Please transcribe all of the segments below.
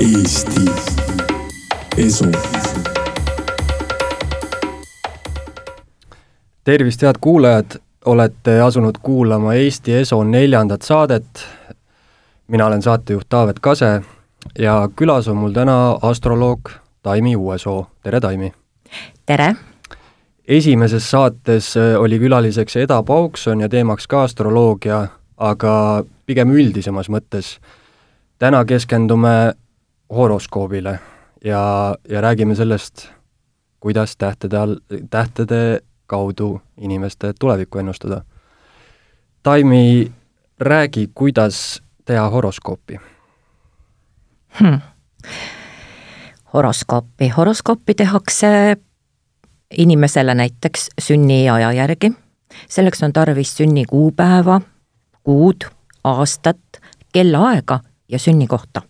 Eesti Esu. tervist, head kuulajad, olete asunud kuulama Eesti Eso neljandat saadet. mina olen saatejuht Taavet Kase ja külas on mul täna astroloog Taimi Uuesoo, tere Taimi! tere! esimeses saates oli külaliseks Eda Paukson ja teemaks ka astroloogia, aga pigem üldisemas mõttes. täna keskendume horoskoobile ja, ja räägime sellest, kuidas tähtede all, tähtede kaudu inimeste tulevikku ennustada. Taimi, räägi, kuidas teha horoskoopi hmm.? horoskoopi, horoskoopi tehakse inimesele näiteks sünniaja järgi, selleks on tarvis sünnikuupäeva, kuud, aastat, kellaaega ja sünnikohta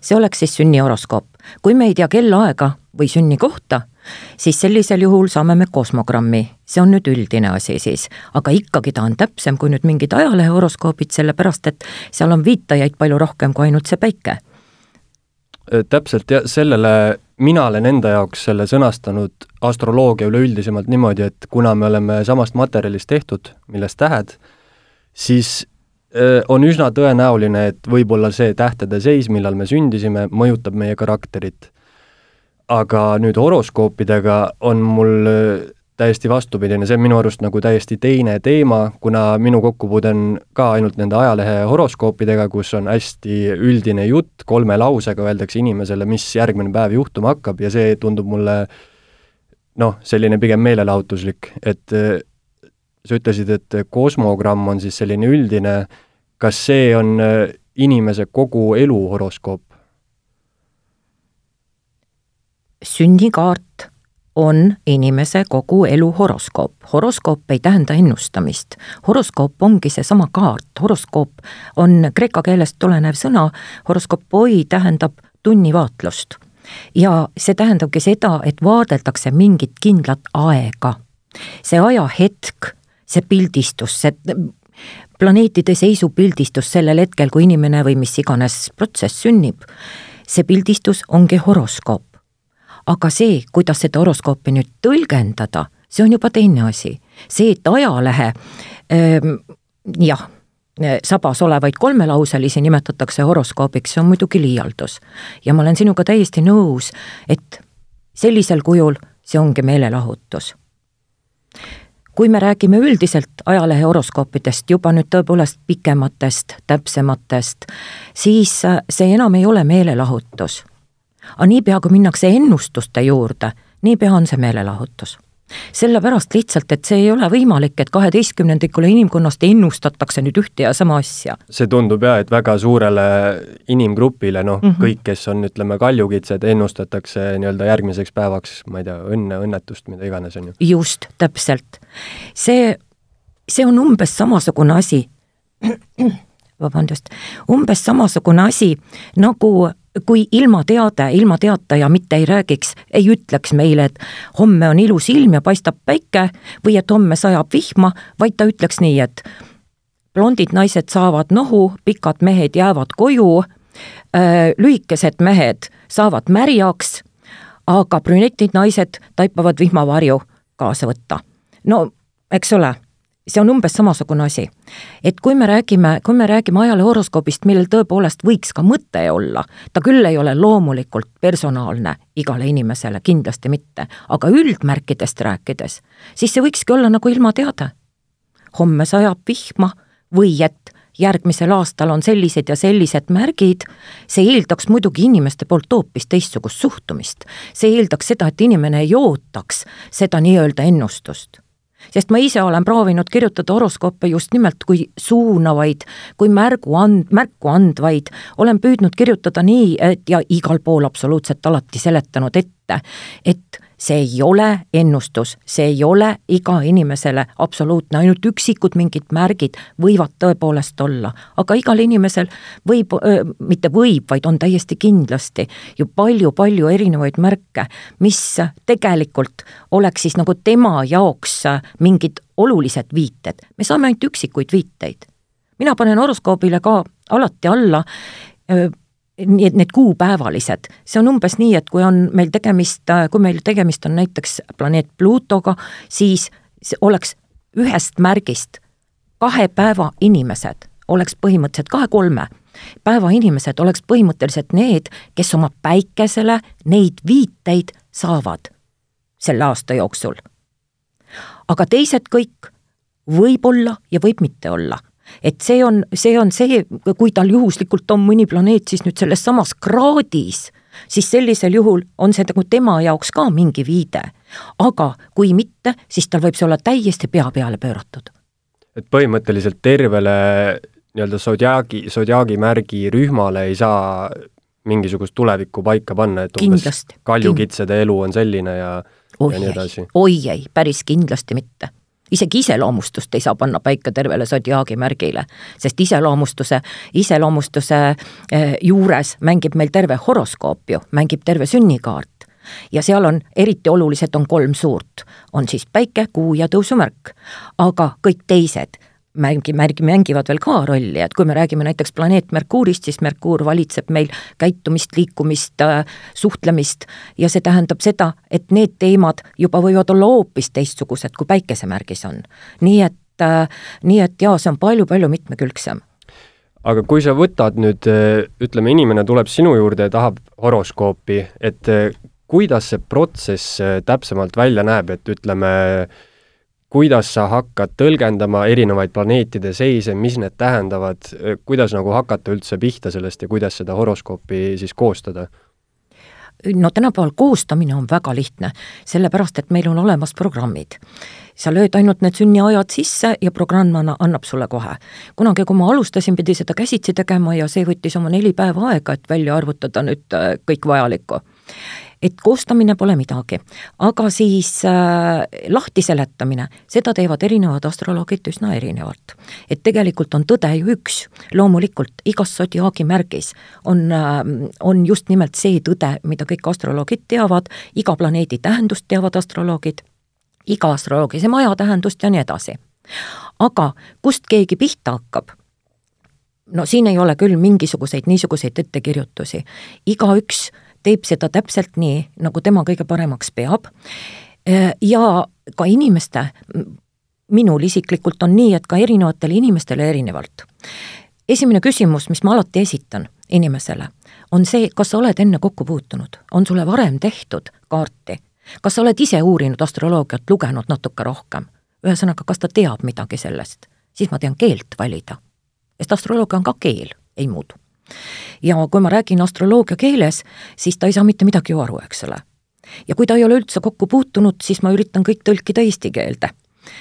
see oleks siis sünnihoroskoop. kui me ei tea kellaaega või sünnikohta, siis sellisel juhul saame me kosmogrammi, see on nüüd üldine asi siis, aga ikkagi ta on täpsem kui nüüd mingid ajalehe horoskoobid, sellepärast et seal on viitajaid palju rohkem kui ainult see päike. Äh, täpselt ja sellele mina olen enda jaoks selle sõnastanud astroloogia üleüldisemalt niimoodi, et kuna me oleme samast materjalist tehtud, millest tähed, siis on üsna tõenäoline, et võib-olla see tähtede seis, millal me sündisime, mõjutab meie karakterit. aga nüüd horoskoopidega on mul äh, täiesti vastupidine, see on minu arust nagu täiesti teine teema, kuna minu kokkupuude on ka ainult nende ajalehe horoskoopidega, kus on hästi üldine jutt, kolme lausega öeldakse inimesele, mis järgmine päev juhtuma hakkab ja see tundub mulle noh, selline pigem meelelahutuslik, et äh, sa ütlesid, et kosmogramm on siis selline üldine, kas see on äh, inimese kogu elu horoskoop? sünnikaart on inimese kogu elu horoskoop. horoskoop ei tähenda ennustamist. horoskoop ongi seesama kaart, horoskoop on kreeka keelest tulenev sõna, horoskopoi tähendab tunnivaatlust. ja see tähendabki seda, et vaadeldakse mingit kindlat aega. see ajahetk see pildistus, see planeetide seisupildistus sellel hetkel, kui inimene või mis iganes protsess sünnib, see pildistus ongi horoskoop. aga see, kuidas seda horoskoopi nüüd tõlgendada, see on juba teine asi. see, et ajalehe ähm, jah, sabas olevaid kolmelauselisi nimetatakse horoskoobiks, see on muidugi liialdus. ja ma olen sinuga täiesti nõus, et sellisel kujul see ongi meelelahutus kui me räägime üldiselt ajalehe horoskoopidest, juba nüüd tõepoolest pikematest, täpsematest, siis äh, see enam ei ole meelelahutus. aga niipea, kui minnakse ennustuste juurde, niipea on see meelelahutus sellepärast lihtsalt, et see ei ole võimalik, et kaheteistkümnendikule inimkonnast ennustatakse nüüd ühte ja sama asja. see tundub jaa, et väga suurele inimgrupile, noh mm, -hmm. kõik, kes on, ütleme, kaljukitsed, ennustatakse nii-öelda järgmiseks päevaks, ma ei tea, õnne, õnnetust, mida iganes, on ju. just, täpselt. See, see on umbes samasugune asi vabandust, umbes samasugune asi nagu kui ilma teade, ilma teataja mitte ei räägiks, ei ütleks meile, et homme on ilus ilm ja paistab päike või et homme sajab vihma, vaid ta ütleks nii, et blondid naised saavad nohu, pikad mehed jäävad koju äh,, lühikesed mehed saavad märjaks, aga brünetid naised taipavad vihmavarju kaasa võtta. No eks ole see on umbes samasugune asi. et kui me räägime, kui me räägime ajaloo horoskoobist, millel tõepoolest võiks ka mõte olla, ta küll ei ole loomulikult personaalne igale inimesele, kindlasti mitte, aga üldmärkidest rääkides, siis see võikski olla nagu ilmateade. homme sajab vihma või et järgmisel aastal on sellised ja sellised märgid, see eeldaks muidugi inimeste poolt hoopis teistsugust suhtumist. see eeldaks seda, et inimene ei ootaks seda nii-öelda ennustust sest ma ise olen proovinud kirjutada horoskoope just nimelt kui suunavaid, kui märgu and-, märku andvaid, olen püüdnud kirjutada nii, et ja igal pool absoluutselt alati seletanud ette, et see ei ole ennustus, see ei ole iga inimesele absoluutne, ainult üksikud mingid märgid võivad tõepoolest olla, aga igal inimesel võib, mitte võib, vaid on täiesti kindlasti ju palju-palju erinevaid märke, mis tegelikult oleks siis nagu tema jaoks mingid olulised viited, me saame ainult üksikuid viiteid. mina panen horoskoobile ka alati alla nii et need kuupäevalised, see on umbes nii, et kui on meil tegemist, kui meil tegemist on näiteks planeet Pluutoga, siis oleks ühest märgist kahe päeva inimesed, oleks põhimõtteliselt kahe-kolme päeva inimesed oleks põhimõtteliselt need, kes oma päikesele neid viiteid saavad selle aasta jooksul. aga teised kõik võib olla ja võib mitte olla et see on, see on see, kui tal juhuslikult on mõni planeet siis nüüd selles samas kraadis, siis sellisel juhul on see nagu tema jaoks ka mingi viide. aga kui mitte, siis tal võib see olla täiesti pea peale pööratud. et põhimõtteliselt tervele nii-öelda sodjaagi, sodjaagi märgi rühmale ei saa mingisugust tulevikku paika panna, et umbes kaljukitsede elu on selline ja oi ja edasi? oi ei, päris kindlasti mitte isegi iseloomustust ei saa panna paika tervele sodiaagi märgile, sest iseloomustuse, iseloomustuse eh, juures mängib meil terve horoskoop ju, mängib terve sünnikaart. ja seal on, eriti olulised on kolm suurt, on siis päike, kuu ja tõusumärk. aga kõik teised mängi, märgi, mängivad veel ka rolli, et kui me räägime näiteks planeet Merkuurist, siis Merkuur valitseb meil käitumist, liikumist, äh, suhtlemist ja see tähendab seda, et need teemad juba võivad olla hoopis teistsugused, kui päikesemärgis on. nii et, äh, nii et jaa, see on palju-palju mitmekülgsem aga kui sa võtad nüüd, äh, ütleme, inimene tuleb sinu juurde ja tahab horoskoopi, et kuidas see protsess täpsemalt välja näeb, et ütleme, kuidas sa hakkad tõlgendama erinevaid planeetide seise, mis need tähendavad, kuidas nagu hakata üldse pihta sellest ja kuidas seda horoskoopi siis koostada? no tänapäeval koostamine on väga lihtne, sellepärast et meil on olemas programmid. sa lööd ainult need sünniajad sisse ja programm annab sulle kohe. kunagi, kui ma alustasin, pidi seda käsitsi tegema ja see võttis oma neli päeva aega, et välja arvutada nüüd äh, kõik vajalikku et koostamine pole midagi, aga siis äh, lahti seletamine, seda teevad erinevad astroloogid üsna erinevalt. et tegelikult on tõde ju üks, loomulikult igas sodiaagi märgis on äh,, on just nimelt see tõde, mida kõik astroloogid teavad, iga planeedi tähendust teavad astroloogid, iga astroloogilise maja tähendust ja nii edasi. aga kust keegi pihta hakkab? No siin ei ole küll mingisuguseid niisuguseid ettekirjutusi, igaüks teeb seda täpselt nii, nagu tema kõige paremaks peab. Ja ka inimeste, minul isiklikult on nii, et ka erinevatele inimestele erinevalt. esimene küsimus, mis ma alati esitan inimesele, on see, kas sa oled enne kokku puutunud, on sulle varem tehtud kaarti, kas sa oled ise uurinud astroloogiat, lugenud natuke rohkem, ühesõnaga, kas ta teab midagi sellest, siis ma tean keelt valida. sest astroloogia on ka keel, ei muud ja kui ma räägin astroloogia keeles, siis ta ei saa mitte midagi ju aru, eks ole. ja kui ta ei ole üldse kokku puutunud, siis ma üritan kõik tõlkida eesti keelde,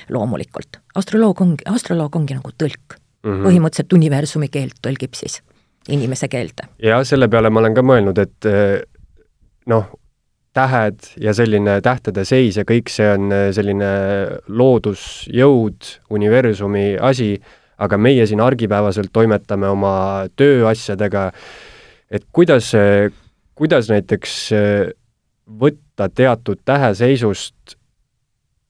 loomulikult. astroloog ongi, astroloog ongi nagu tõlk mm. -hmm. põhimõtteliselt universumi keelt tõlgib siis inimese keelde. ja selle peale ma olen ka mõelnud, et eh, noh, tähed ja selline tähtede seis ja kõik see on eh, selline loodusjõud, universumi asi aga meie siin argipäevaselt toimetame oma tööasjadega, et kuidas, kuidas näiteks võtta teatud täheseisust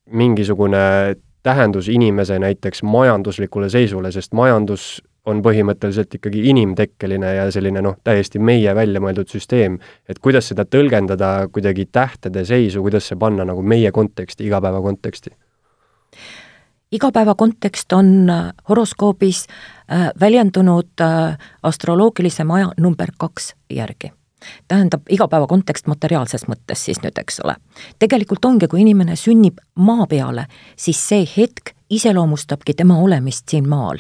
mingisugune tähendus inimese näiteks majanduslikule seisule, sest majandus on põhimõtteliselt ikkagi inimtekkeline ja selline noh, täiesti meie välja mõeldud süsteem. et kuidas seda tõlgendada kuidagi tähtede seisu, kuidas see panna nagu meie konteksti, igapäeva konteksti? Igapäeva kontekst on äh, horoskoobis äh, väljendunud äh, astroloogilise maja number kaks järgi. tähendab, igapäeva kontekst materiaalses mõttes siis nüüd, eks ole. tegelikult ongi, kui inimene sünnib maa peale, siis see hetk iseloomustabki tema olemist siin maal.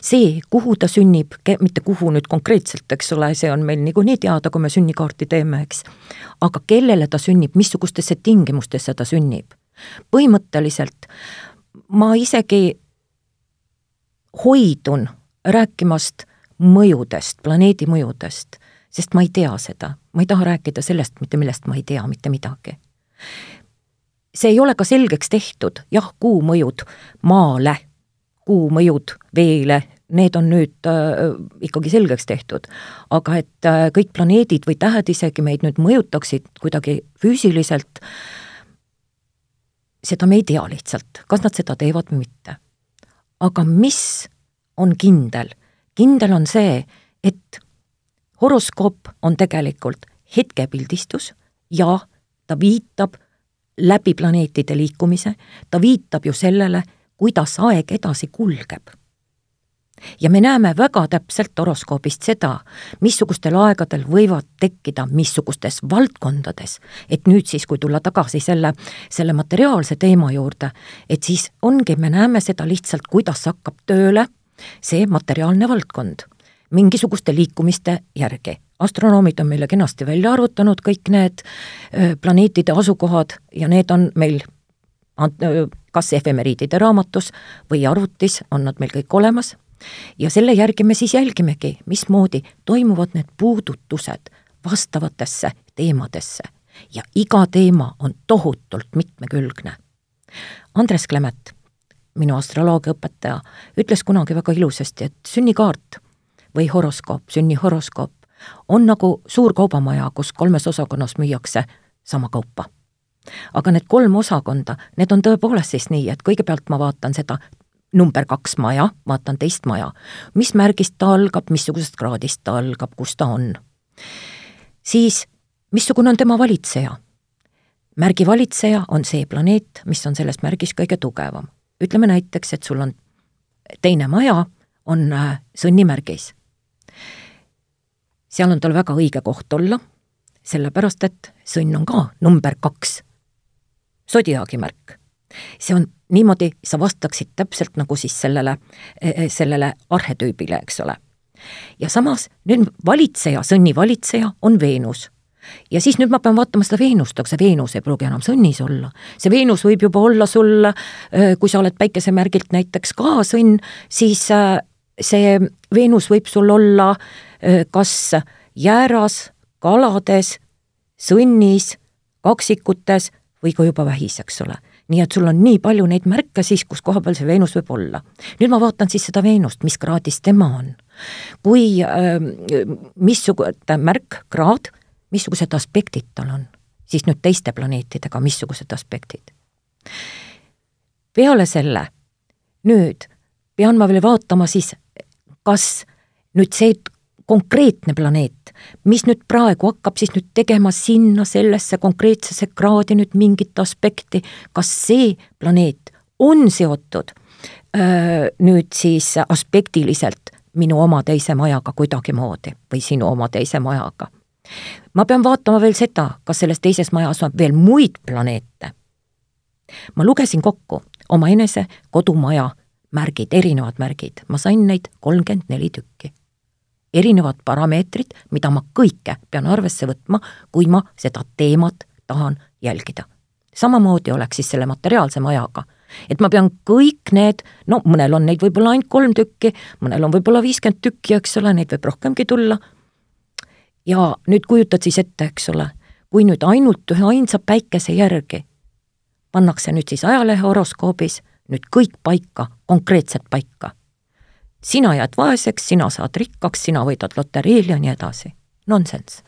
see, kuhu ta sünnib, mitte kuhu nüüd konkreetselt, eks ole, see on meil niikuinii teada, kui me sünnikaarti teeme, eks, aga kellele ta sünnib, missugustesse tingimustesse ta sünnib. põhimõtteliselt ma isegi hoidun rääkimast mõjudest, planeedi mõjudest, sest ma ei tea seda, ma ei taha rääkida sellest mitte, millest ma ei tea mitte midagi. see ei ole ka selgeks tehtud, jah, kuu mõjud maale, kuu mõjud veele, need on nüüd äh, ikkagi selgeks tehtud. aga et äh, kõik planeedid või tähed isegi meid nüüd mõjutaksid kuidagi füüsiliselt äh,, seda me ei tea lihtsalt, kas nad seda teevad või mitte. aga mis on kindel? kindel on see, et horoskoop on tegelikult hetkepildistus ja ta viitab läbi planeetide liikumise, ta viitab ju sellele, kuidas aeg edasi kulgeb. Ja me näeme väga täpselt horoskoobist seda, missugustel aegadel võivad tekkida missugustes valdkondades, et nüüd siis, kui tulla tagasi selle, selle materiaalse teema juurde, et siis ongi, me näeme seda lihtsalt, kuidas hakkab tööle see materiaalne valdkond. Mingisuguste liikumiste järgi. astronoomid on meile kenasti välja arvutanud kõik need planeetide asukohad ja need on meil kas efemeriidide raamatus või arvutis on nad meil kõik olemas ja selle järgi me siis jälgimegi, mismoodi toimuvad need puudutused vastavatesse teemadesse ja iga teema on tohutult mitmekülgne. Andres Klemet, minu astroloogiaõpetaja, ütles kunagi väga ilusasti, et sünnikaart või horoskoop, sünnihoroskoop, on nagu suur kaubamaja, kus kolmes osakonnas müüakse sama kaupa. aga need kolm osakonda, need on tõepoolest siis nii, et kõigepealt ma vaatan seda number kaks maja, vaatan teist maja, mis märgist ta algab, missugusest kraadist ta algab, kus ta on. siis, missugune on tema valitseja? märgi valitseja on see planeet, mis on selles märgis kõige tugevam. ütleme näiteks, et sul on teine maja, on äh, sõnnimärgis seal on tal väga õige koht olla, sellepärast et sõnn on ka number kaks, sodiaagi märk. See on niimoodi, sa vastaksid täpselt nagu siis sellele, e, e, sellele arhetüübile, eks ole. ja samas nüüd valitseja, sõnni valitseja on Veenus ja siis nüüd ma pean vaatama seda Veenust, aga see Veenus ei pruugi enam sõnnis olla. see Veenus võib juba olla sul, e, kui sa oled päikesemärgilt näiteks ka sõnn, siis see Veenus võib sul olla kas jääras, kalades, sõnnis, kaksikutes või ka juba vähis, eks ole. Nii et sul on nii palju neid märke siis, kus koha peal see Veenus võib olla. nüüd ma vaatan siis seda Veenust, mis kraadis tema on. kui äh,, missugune märk, kraad, missugused aspektid tal on, siis nüüd teiste planeetidega, missugused aspektid. peale selle, nüüd pean ma veel vaatama siis, kas nüüd see konkreetne planeet, mis nüüd praegu hakkab siis nüüd tegema sinna sellesse konkreetsesse kraadi nüüd mingit aspekti, kas see planeet on seotud öö, nüüd siis aspektiliselt minu oma teise majaga kuidagimoodi või sinu oma teise majaga. ma pean vaatama veel seda, kas selles teises majas on veel muid planeete. ma lugesin kokku omaenese kodumaja märgid, erinevad märgid, ma sain neid kolmkümmend neli tükki erinevad parameetrid, mida ma kõike pean arvesse võtma, kui ma seda teemat tahan jälgida. samamoodi oleks siis selle materiaalse majaga, et ma pean kõik need, no mõnel on neid võib-olla ainult kolm tükki, mõnel on võib-olla viiskümmend tükki, eks ole, neid võib rohkemgi tulla. ja nüüd kujutad siis ette, eks ole, kui nüüd ainult ühe ainsa päikese järgi pannakse nüüd siis ajalehe horoskoobis nüüd kõik paika, konkreetselt paika sina jääd vaeseks, sina saad rikkaks, sina võidad loteriil ja nii edasi. Nonsense.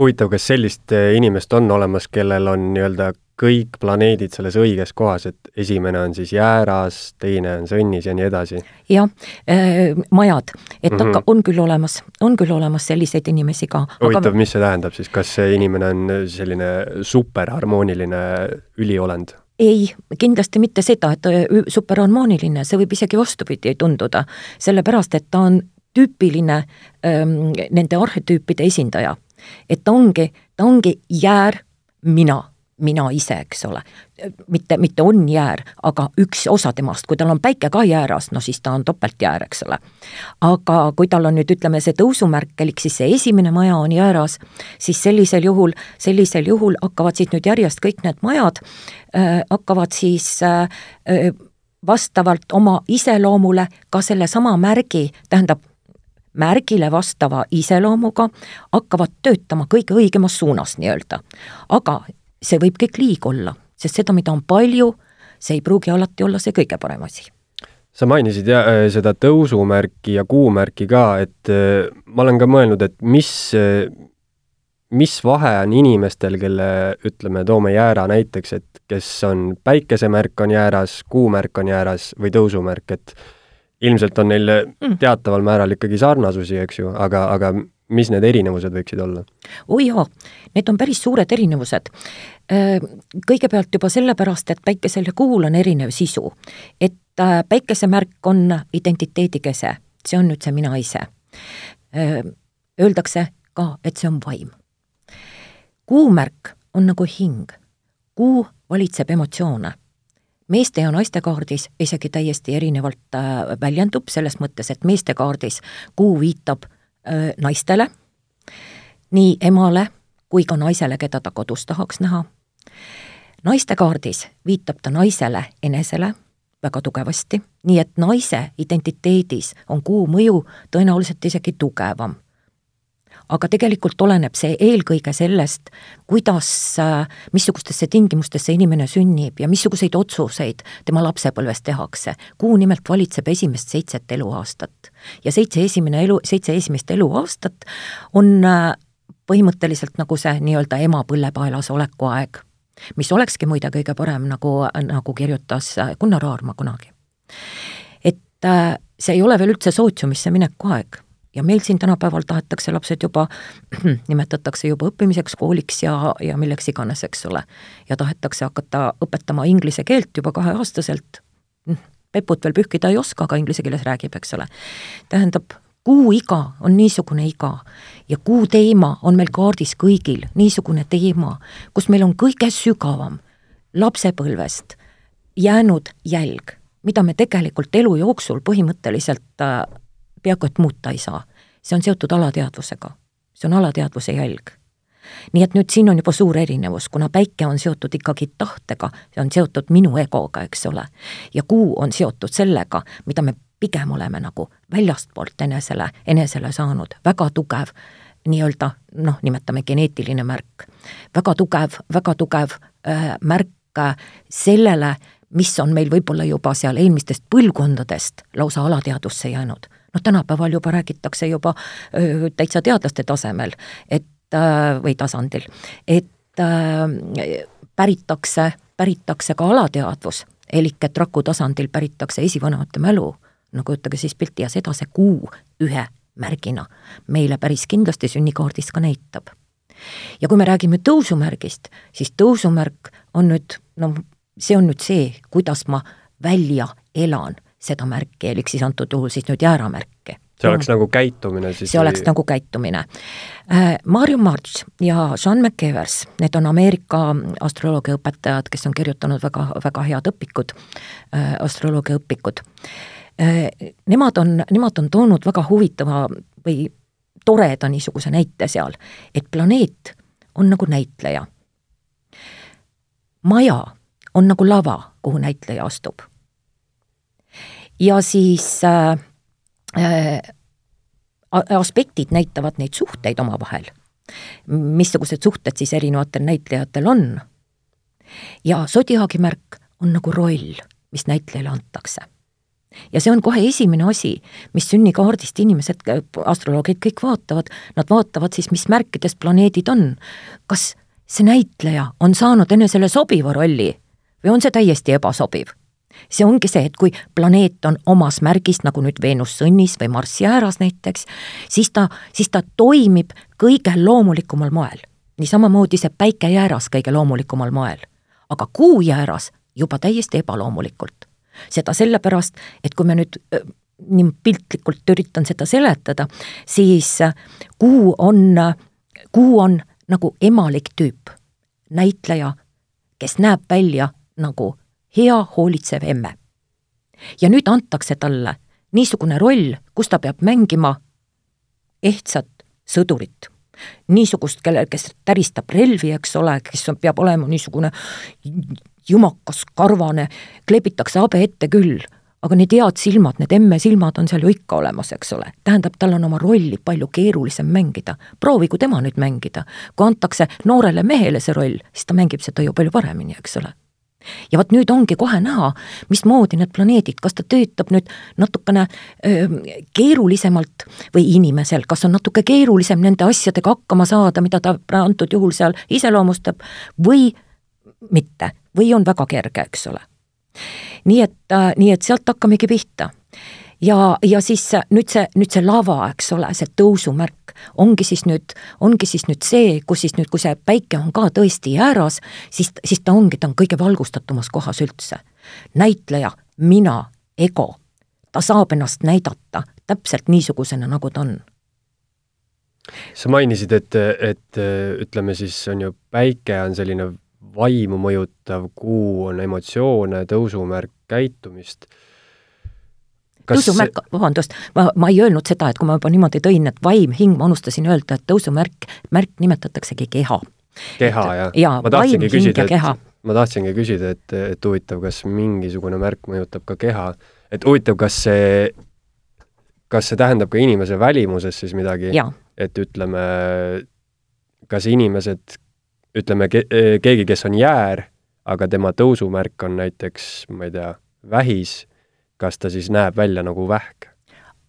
huvitav, kas sellist eh, inimest on olemas, kellel on nii-öelda kõik planeedid selles õiges kohas, et esimene on siis jääras, teine on sõnnis ja nii edasi? jah äh,, majad, et mm -hmm. on küll olemas, on küll olemas selliseid inimesi ka. huvitav aga..., mis see tähendab siis, kas see inimene on selline superharmooniline üliolend? Ei, kindlasti mitte seda, et superharmooniline, see võib isegi vastupidi tunduda, sellepärast et ta on tüüpiline ähm, nende arhetüüpide esindaja. et ta ongi, ta ongi jäär mina mina ise, eks ole. mitte, mitte on jäär, aga üks osa temast, kui tal on päike ka jääras, no siis ta on topeltjäär, eks ole. aga kui tal on nüüd ütleme see tõusumärk, elik siis see esimene maja on jääras, siis sellisel juhul, sellisel juhul hakkavad siis nüüd järjest kõik need majad äh, hakkavad siis äh, äh vastavalt oma iseloomule ka sellesama märgi, tähendab, märgile vastava iseloomuga hakkavad töötama kõige õigemas suunas nii-öelda. aga see võib kõik liig olla, sest seda, mida on palju, see ei pruugi alati olla see kõige parem asi sa mainisid ja äh, seda tõusumärki ja kuumärki ka, et äh, ma olen ka mõelnud, et mis, äh, mis vahe on inimestel, kelle ütleme, toome jäära näiteks, et kes on päikesemärk on jääras, kuumärk on jääras või tõusumärk, et ilmselt on neil mm. teataval määral ikkagi sarnasusi, eks ju, aga, aga mis need erinevused võiksid olla? oi jaa, need on päris suured erinevused. Äh, kõigepealt juba sellepärast, et päikesel ja kuul on erinev sisu. et äh, päikesemärk on identiteedi kese, see on nüüd see mina ise. Äh, öeldakse ka, et see on vaim. kuumärk on nagu hing. kuu valitseb emotsioone meeste ja naiste kaardis isegi täiesti erinevalt väljendub, selles mõttes, et meeste kaardis kuu viitab naistele, nii emale kui ka naisele, keda ta kodus tahaks näha. naiste kaardis viitab ta naisele enesele väga tugevasti, nii et naise identiteedis on kuu mõju tõenäoliselt isegi tugevam aga tegelikult oleneb see eelkõige sellest, kuidas, missugustesse tingimustesse inimene sünnib ja missuguseid otsuseid tema lapsepõlves tehakse. kuu nimelt valitseb esimest seitset eluaastat. ja seitse esimene elu, seitse esimest eluaastat on äh, põhimõtteliselt nagu see nii-öelda ema põllepaelas oleku aeg, mis olekski muide kõige parem, nagu, nagu kirjutas Gunnar Aarma kunagi. et äh, see ei ole veel üldse sootsiumisse mineku aeg ja meil siin tänapäeval tahetakse lapsed juba, nimetatakse juba õppimiseks, kooliks ja, ja milleks iganes, eks ole. ja tahetakse hakata õpetama inglise keelt juba kaheaastaselt. Hm, Peput veel pühkida ei oska, aga inglise keeles räägib, eks ole. tähendab, kuu iga on niisugune iga ja kuu teema on meil kaardis kõigil niisugune teema, kus meil on kõige sügavam lapsepõlvest jäänud jälg, mida me tegelikult elu jooksul põhimõtteliselt äh, peaaegu et muuta ei saa. see on seotud alateadvusega, see on alateadvuse jälg. nii et nüüd siin on juba suur erinevus, kuna päike on seotud ikkagi tahtega, see on seotud minu egoga, eks ole, ja kuu on seotud sellega, mida me pigem oleme nagu väljastpoolt enesele, enesele saanud, väga tugev nii-öelda noh, nimetame geneetiline märk. väga tugev, väga tugev äh, märk äh, sellele, mis on meil võib-olla juba seal eelmistest põlvkondadest lausa alateadvusse jäänud noh, tänapäeval juba räägitakse juba öö, täitsa teadlaste tasemel, et äh, või tasandil, et äh, päritakse, päritakse ka alateadvus, elik et raku tasandil päritakse esivanemate mälu, no kujutage siis pilti ja seda see kuu ühe märgina meile päris kindlasti sünnikaardis ka näitab. ja kui me räägime tõusumärgist, siis tõusumärk on nüüd, noh, see on nüüd see, kuidas ma välja elan seda märki, elik siis antud juhul siis nüüd jääramärki. see oleks nagu käitumine siis? see oleks nagu käitumine. Äh, Mario March ja Sean McEvers, need on Ameerika astroloogia õpetajad, kes on kirjutanud väga, väga head õpikud, äh, astroloogia õpikud. Äh, nemad on, nemad on toonud väga huvitava või toreda niisuguse näite seal, et planeet on nagu näitleja. maja on nagu lava, kuhu näitleja astub ja siis äh, äh, aspektid näitavad neid suhteid omavahel. missugused suhted siis erinevatel näitlejatel on. ja sodiaagi märk on nagu roll, mis näitlejale antakse. ja see on kohe esimene asi, mis sünnikaardist inimesed, astroloogid kõik vaatavad, nad vaatavad siis, mis märkides planeedid on. kas see näitleja on saanud enesele sobiva rolli või on see täiesti ebasobiv see ongi see, et kui planeet on omas märgis, nagu nüüd Veenus sõnnis või Marss jääras näiteks, siis ta, siis ta toimib kõige loomulikumal moel. nii samamoodi see päike jääras kõige loomulikumal moel. aga kuu jääras juba täiesti ebaloomulikult. seda sellepärast, et kui me nüüd nii piltlikult üritan seda seletada, siis kuu on, kuu on nagu emalik tüüp, näitleja, kes näeb välja nagu hea hoolitsev emme. ja nüüd antakse talle niisugune roll, kus ta peab mängima ehtsat sõdurit. niisugust, kelle, kes täristab relvi, eks ole, kes on, peab olema niisugune jumakas, karvane, kleebitakse habe ette küll, aga need head silmad, need emme silmad on seal ju ikka olemas, eks ole. tähendab, tal on oma rolli palju keerulisem mängida. proovigu tema nüüd mängida. kui antakse noorele mehele see roll, siis ta mängib seda ju palju paremini, eks ole ja vot nüüd ongi kohe näha, mismoodi need planeedid, kas ta töötab nüüd natukene öö, keerulisemalt või inimesel, kas on natuke keerulisem nende asjadega hakkama saada, mida ta antud juhul seal iseloomustab, või mitte, või on väga kerge, eks ole. nii et, nii et sealt hakkamegi pihta. Ja, ja siis nüüd see, nüüd see lava, eks ole, see tõusumärk ongi siis nüüd, ongi siis nüüd see, kus siis nüüd, kui see päike on ka tõesti jääras, siis, siis ta ongi, ta on kõige valgustatumas kohas üldse. näitleja, mina, ego, ta saab ennast näidata täpselt niisugusena, nagu ta on sa mainisid, et, et ütleme siis on ju, päike on selline vaimu mõjutav, kuu on emotsioone, tõusumärk käitumist. Tõusumärk, vabandust, ma, ma ei öelnud seda, et kui ma juba niimoodi tõin, et vaim, hing, ma unustasin öelda, et tõusumärk, märk nimetataksegi keha. keha, jah? jaa, vaim, hing ja keha. ma tahtsingi küsida, et, et huvitav, kas mingisugune märk mõjutab ka keha, et huvitav, kas see, kas see tähendab ka inimese välimuses siis midagi? et ütleme, kas inimesed ütleme ke-, keegi, kes on jäär, aga tema tõusumärk on näiteks, ma ei tea, vähis, kas ta siis näeb välja nagu vähk?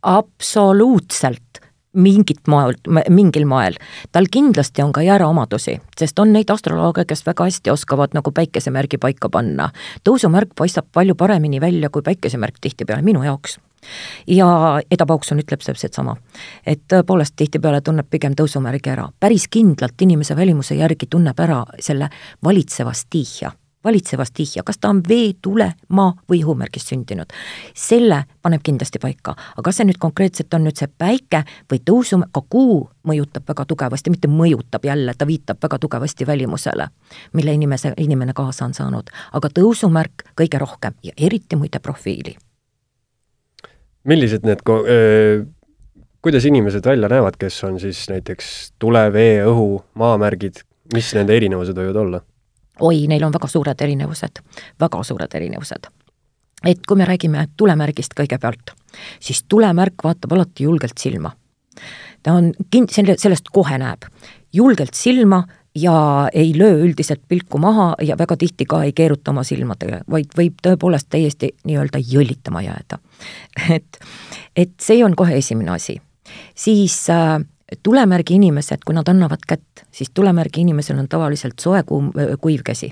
absoluutselt, mingit moel, mingil moel. tal kindlasti on ka jääraomadusi, sest on neid astrolooge, kes väga hästi oskavad nagu päikesemärgi paika panna. tõusumärk paistab palju paremini välja kui päikesemärk tihtipeale minu jaoks ja Eda Paukson ütleb täpselt sama. et tõepoolest tihtipeale tunneb pigem tõusumärgi ära, päris kindlalt inimese välimuse järgi tunneb ära selle valitseva stihia, valitseva stihia, kas ta on vee, tule, maa või õhumärgist sündinud. selle paneb kindlasti paika, aga kas see nüüd konkreetselt on nüüd see päike või tõusu, ka kuu mõjutab väga tugevasti, mitte mõjutab jälle, ta viitab väga tugevasti välimusele, mille inimese, inimene kaasa on saanud, aga tõusumärk kõige rohkem ja eriti muide profiili millised need ko-, öö, kuidas inimesed välja näevad, kes on siis näiteks tule, vee, õhu, maamärgid, mis nende erinevused võivad olla? Oi, neil on väga suured erinevused, väga suured erinevused. et kui me räägime tulemärgist kõigepealt, siis tulemärk vaatab alati julgelt silma. ta on kind-, selle, sellest kohe näeb, julgelt silma ja ei löö üldiselt pilku maha ja väga tihti ka ei keeruta oma silmadega, vaid võib tõepoolest täiesti nii-öelda jõllitama jääda. et, et see on kohe esimene asi. siis äh, tulemärgi inimesed, kui nad annavad kätt, siis tulemärgi inimesel on tavaliselt soe kuum, kuiv käsi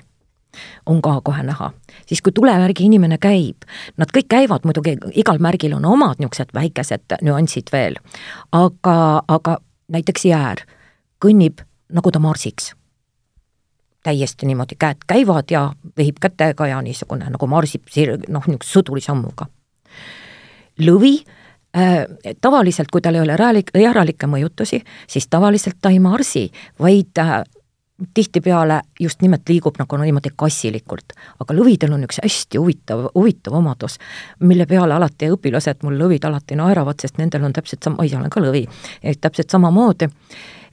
on ka kohe näha. siis kui tulemärgi inimene käib, nad kõik käivad muidugi, igal märgil on omad niisugused väikesed nüansid veel, aga, aga näiteks jäär kõnnib nagu ta marsiks. täiesti niimoodi käed käivad ja vehib kätega ja niisugune nagu marsib noh, niisuguse sõdurisammuga. lõvi tavaliselt, kui tal ei ole räälik-, järalikke mõjutusi, siis tavaliselt ta ei marsi, vaid äh, tihtipeale just nimelt liigub nagu no niimoodi kassilikult. aga lõvidel on üks hästi huvitav, huvitav omadus, mille peale alati õpilased mul lõvid alati naeravad, sest nendel on täpselt sama, ise olen ka lõvi, täpselt samamoodi,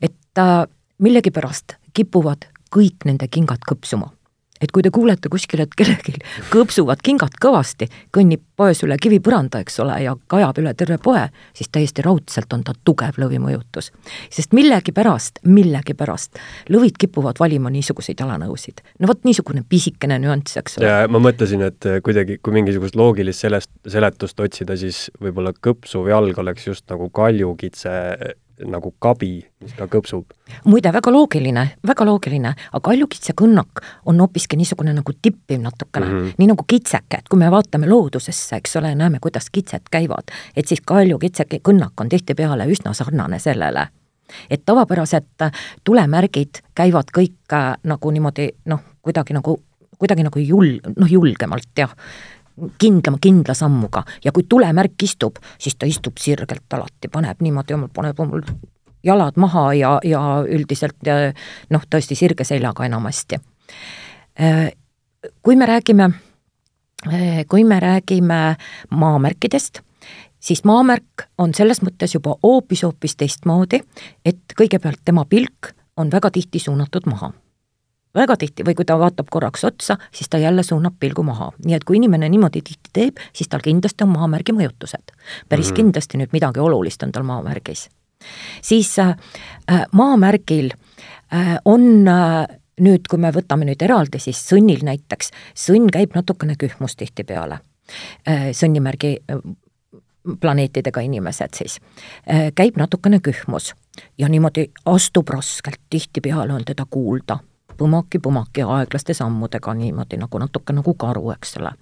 et äh, millegipärast kipuvad kõik nende kingad kõpsuma. Et kui te kuulete kuskil, et kellelgi kõpsuvad kingad kõvasti, kõnnib poes üle kivipõranda, eks ole, ja kajab üle terve poe, siis täiesti raudselt on ta tugev lõvimõjutus. sest millegipärast, millegipärast lõvid kipuvad valima niisuguseid jalanõusid. no vot niisugune pisikene nüanss, eks ole. ma mõtlesin, et kuidagi, kui mingisugust loogilist sellest, seletust otsida, siis võib-olla kõpsuv jalg oleks just nagu kaljukitse nagu kabi, mis ka kõpsub. muide, väga loogiline, väga loogiline, aga kaljukitse kõnnak on hoopiski niisugune nagu tippiv natukene mm, -hmm. nii nagu kitseke, et kui me vaatame loodusesse, eks ole, näeme, kuidas kitsed käivad, et siis kaljukitseke kõnnak on tihtipeale üsna sarnane sellele et tavapärased tulemärgid käivad kõik äh, nagu niimoodi noh, kuidagi nagu, kuidagi nagu jul-, noh julgemalt jah kindlama, kindla sammuga ja kui tulemärk istub, siis ta istub sirgelt alati, paneb niimoodi, paneb omal jalad maha ja, ja üldiselt noh, tõesti sirge seljaga enamasti. kui me räägime, kui me räägime maamärkidest, siis maamärk on selles mõttes juba hoopis-hoopis teistmoodi, et kõigepealt tema pilk on väga tihti suunatud maha väga tihti või kui ta vaatab korraks otsa, siis ta jälle suunab pilgu maha, nii et kui inimene niimoodi tihti teeb, siis tal kindlasti on maamärgi mõjutused. päris mm -hmm. kindlasti nüüd midagi olulist on tal maamärgis. siis äh, maamärgil äh, on äh, nüüd, kui me võtame nüüd eraldi, siis sõnnil näiteks, sõnn käib natukene kühmus tihtipeale äh,. sõnnimärgi äh, planeetidega inimesed siis, äh, käib natukene kühmus ja niimoodi astub raskelt, tihtipeale on teda kuulda põmaki-põmaki aeglaste sammudega niimoodi nagu natuke nagu karu, eks ole.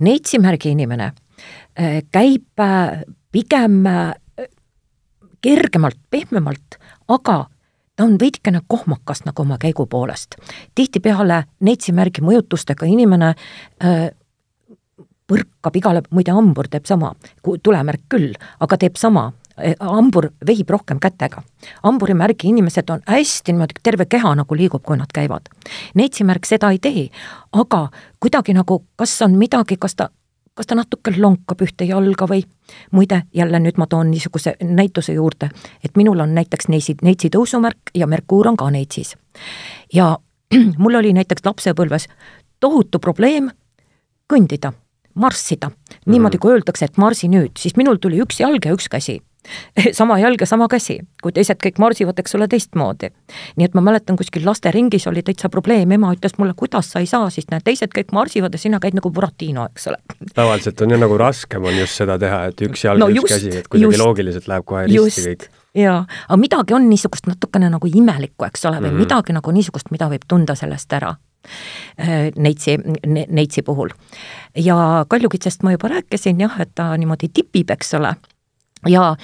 Neitsi märgi inimene käib pigem kergemalt, pehmemalt, aga ta on veidikene kohmakas nagu oma käigu poolest. tihtipeale neitsimärgi mõjutustega inimene äh, põrkab igale, muide hambur teeb sama, tulemärk küll, aga teeb sama, hambur vehib rohkem kätega. hamburimärgi inimesed on hästi niimoodi, terve keha nagu liigub, kui nad käivad. neitsimärk seda ei tee, aga kuidagi nagu, kas on midagi, kas ta kas ta natuke lonkab ühte jalga või muide, jälle nüüd ma toon niisuguse näituse juurde, et minul on näiteks neitsi, neitsi tõusumärk ja Merkuur on ka neitsis. ja mul oli näiteks lapsepõlves tohutu probleem kõndida, marssida, niimoodi, mhm. kui öeldakse, et marsi nüüd, siis minul tuli üks jalg ja üks käsi sama jalg ja sama käsi, kui teised kõik marsivad, eks ole, teistmoodi. nii et ma mäletan, kuskil lasteringis oli täitsa probleem, ema ütles mulle, kuidas sa ei saa, siis näed, teised kõik marsivad ja sina käid nagu Buratino, eks ole. tavaliselt on ju nagu raskem on just seda teha, et üks jalg no, üks käsi, et kuidagi just, loogiliselt läheb kohe risti kõik jaa, aga midagi on niisugust natukene nagu imelikku, eks ole, või mm -hmm. midagi nagu niisugust, mida võib tunda sellest ära äh, neitsi ne,, neitsi puhul. ja kaljukitsest ma juba rääkisin jah, et ta niimoodi tipib, eks ole ja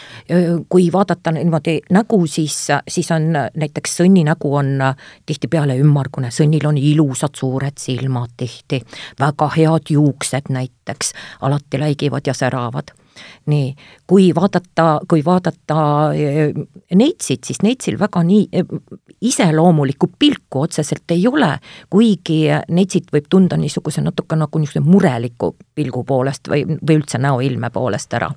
kui vaadata niimoodi nägu, siis, siis on näiteks sõnni nägu on tihtipeale ümmargune, sõnnil on ilusad suured silmad tihti, väga head juuksed näiteks, alati läigivad ja säravad nii, kui vaadata, kui vaadata eh, neitsit, siis neitsil väga nii eh, iseloomulikku pilku otseselt ei ole, kuigi neitsit võib tunda niisuguse natuke nagu niisuguse mureliku pilgu poolest või, või üldse näoilme poolest ära.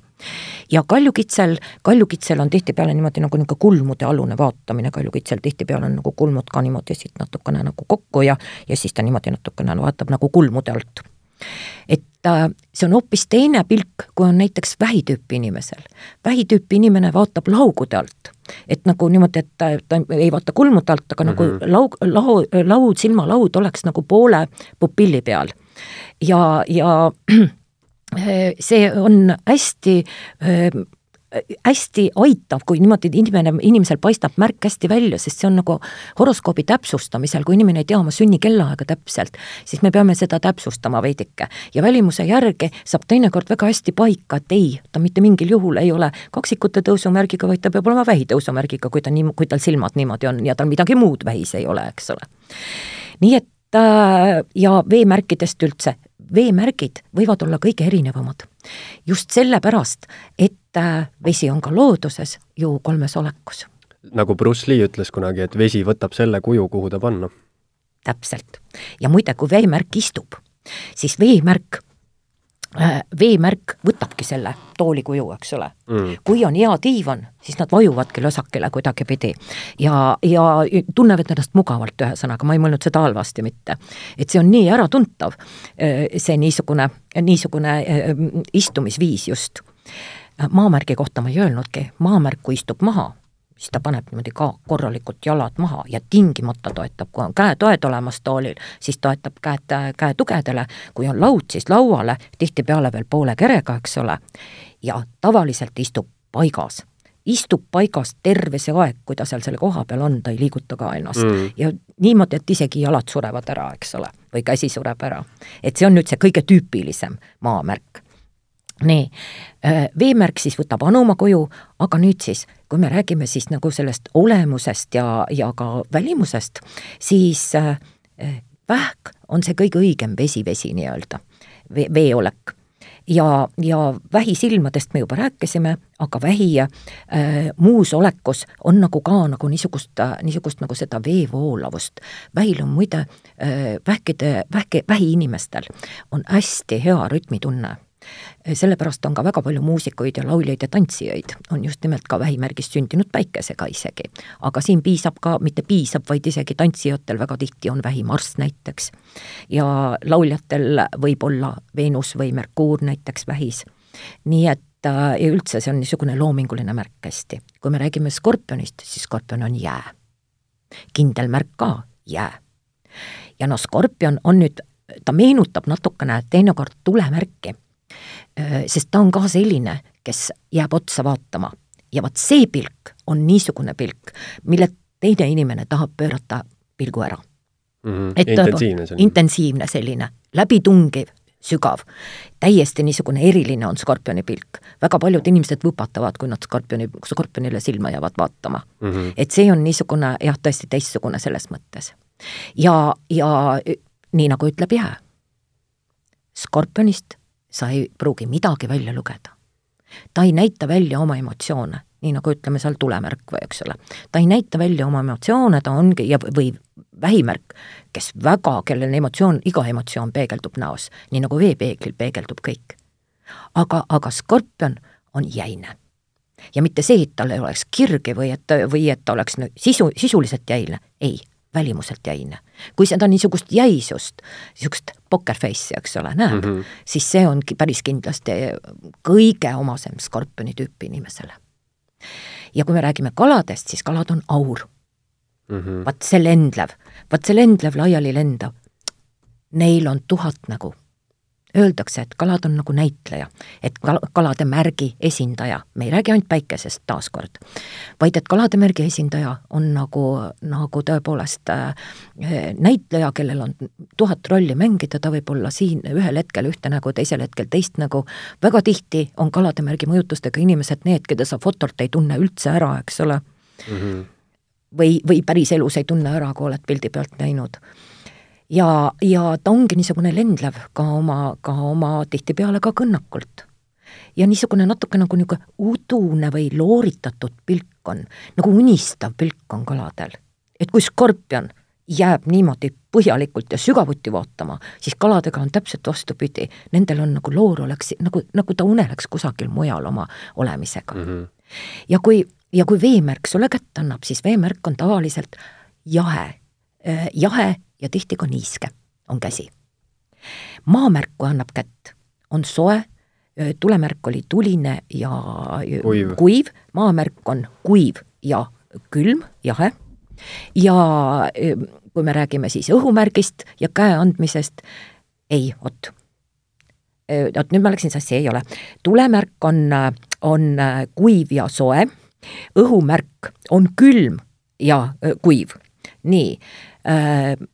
ja kaljukitsel, kaljukitsel on tihtipeale niimoodi nagu niisugune kulmude alune vaatamine, kaljukitsel tihtipeale on nagu kulmud ka niimoodi siit natukene nagu kokku ja, ja siis ta niimoodi natukene vaatab nagu kulmude alt et äh, see on hoopis teine pilk, kui on näiteks vähitüüpi inimesel. vähitüüpi inimene vaatab laugude alt, et nagu niimoodi, et ta, ta ei vaata kulmude alt, aga mm -hmm. nagu mhm. laug, lau, laud, silmalaud oleks nagu poole pupilli peal. ja, ja see on hästi hästi aitab, kui niimoodi inimene, inimesel paistab märk hästi välja, sest see on nagu horoskoobi täpsustamisel, kui inimene ei tea oma sünni kellaaega täpselt, siis me peame seda täpsustama veidike. ja välimuse järgi saab teinekord väga hästi paika, et ei, ta mitte mingil juhul ei ole kaksikute tõusumärgiga, vaid ta peab olema vähitõusumärgiga, kui ta nii, kui tal silmad niimoodi on ja tal midagi muud vähis ei ole, eks ole. nii et äh, ja veemärkidest üldse, veemärgid võivad olla kõige erinevamad. just sellepärast, et äh, vesi on ka looduses ju kolmes olekus. nagu Bruce Lee ütles kunagi, et vesi võtab selle kuju, kuhu ta panna. täpselt. ja muide, kui veemärk istub, siis veemärk veemärk võtabki selle toolikuju, eks ole. Mm.. kui on hea diivan, siis nad vajuvadki lösakile kuidagipidi. Ja, ja tunnevad ennast mugavalt, ühesõnaga, ma ei mõelnud seda halvasti mitte. et see on nii äratuntav, äh, see niisugune, niisugune äh, istumisviis just. maamärgi kohta ma ei öelnudki, maamärk, kui istub maha siis ta paneb niimoodi ka korralikult jalad maha ja tingimata toetab, kui on käetoed olemas toolil, siis toetab käed käe tugedele, kui on laud, siis lauale, tihtipeale veel poole kerega, eks ole, ja tavaliselt istub paigas istub paigas terve see aeg, kui ta seal selle koha peal on, ta ei liiguta ka ennast mm. ja niimoodi, et isegi jalad surevad ära, eks ole, või käsi sureb ära. et see on nüüd see kõige tüüpilisem maamärk nii, äh, veemärk siis võtab anuma koju, aga nüüd siis, kui me räägime siis nagu sellest olemusest ja, ja ka välimusest, siis äh, äh vähk on see kõige õigem vesivesi nii-öelda, veeolek. ja, ja vähisilmadest me juba rääkisime, aga vähi äh, muus olekus on nagu ka nagu niisugust, niisugust nagu seda veevoolavust. vähil on muide äh, vähkide, vähki, vähiinimestel on hästi hea rütmitunne sellepärast on ka väga palju muusikuid ja lauljaid ja tantsijaid, on just nimelt ka vähimärgist sündinud päikesega isegi. aga siin piisab ka, mitte piisab, vaid isegi tantsijatel väga tihti on vähimarss näiteks. ja lauljatel võib olla Veenus või Merkuur näiteks vähis. nii et äh, ja üldse see on niisugune loominguline märk hästi. kui me räägime skorpionist, siis skorpion on jää. kindel märk ka, jää. ja noh, skorpion on nüüd, ta meenutab natukene teinekord tulemärki sest ta on ka selline, kes jääb otsa vaatama ja vot see pilk on niisugune pilk, mille teine inimene tahab pöörata pilgu ära mm. -hmm. et intensiivne selline. intensiivne selline, läbitungiv, sügav, täiesti niisugune eriline on skorpioni pilk. väga paljud inimesed võpatavad, kui nad skorpioni, skorpionile silma jäävad vaatama mm. -hmm. et see on niisugune jah, tõesti teistsugune selles mõttes. ja, ja nii nagu ütleb jää, skorpionist sa ei pruugi midagi välja lugeda. ta ei näita välja oma emotsioone, nii nagu ütleme seal tulemärk või eks ole. ta ei näita välja oma emotsioone, ta ongi ja, või vähimärk, kes väga, kellel emotsioon, iga emotsioon peegeldub näos, nii nagu veepeeglil peegeldub kõik. aga, aga skorpion on jäine. ja mitte see, et tal ei oleks kirgi või et, või et ta oleks sisu, sisuliselt jäine, ei, välimuselt jäine. kui seda niisugust jäisust, niisugust poker face'i, eks ole, näeb mm, -hmm. siis see ongi päris kindlasti kõige omasem skorpioni tüüpi inimesele. ja kui me räägime kaladest, siis kalad on aur mm -hmm.. vaat see lendlev, vaat see lendlev laiali lendav, neil on tuhat nägu. Öeldakse, et kalad on nagu näitleja, et kal-, kalade märgi esindaja, me ei räägi ainult päikesest taaskord, vaid et kalade märgi esindaja on nagu, nagu tõepoolest äh, näitleja, kellel on tuhat rolli mängida, ta võib olla siin ühel hetkel ühte nägu, teisel hetkel teist nägu, väga tihti on kalade märgi mõjutustega inimesed need, keda sa fotolt ei tunne üldse ära, eks ole mm. -hmm või, või päriselus ei tunne ära, kui oled pildi pealt näinud. Ja, ja ta ongi niisugune lendlev ka oma, ka oma tihtipeale ka kõnnakult. ja niisugune natuke nagu niisugune udune või looritatud pilk on, nagu unistav pilk on kaladel. et kui skorpion jääb niimoodi põhjalikult ja sügavuti vaatama, siis kaladega on täpselt vastupidi, nendel on nagu loor oleks, nagu, nagu ta uneleks kusagil mujal oma olemisega mm. -hmm. ja kui ja kui veemärk sulle kätte annab, siis veemärk on tavaliselt jahe, äh, jahe ja tihti ka niiske on käsi. maamärk, kui annab kätt, on soe, tulemärk oli tuline ja kuiv, kuiv, maamärk on kuiv ja külm, jahe, ja kui me räägime siis õhumärgist ja käe andmisest, ei, vot. vot nüüd ma läksin sassi, ei ole. tulemärk on, on kuiv ja soe õhumärk on külm ja kuiv. nii,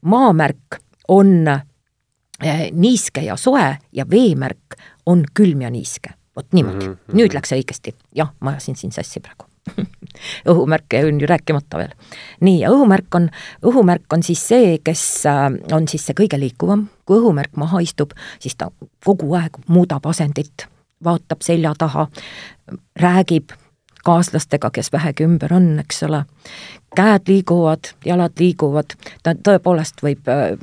maamärk on niiske ja soe ja veemärk on külm ja niiske. vot niimoodi mm, -hmm. nüüd läks õigesti, jah, ma ajasin siin sassi praegu õhumärke on ju rääkimata veel. nii, ja õhumärk on, õhumärk on siis see, kes on siis see kõige liikuvam, kui õhumärk maha istub, siis ta kogu aeg muudab asendit, vaatab selja taha, räägib, kaaslastega, kes vähegi ümber on, eks ole. käed liiguvad, jalad liiguvad, ta tõepoolest võib äh,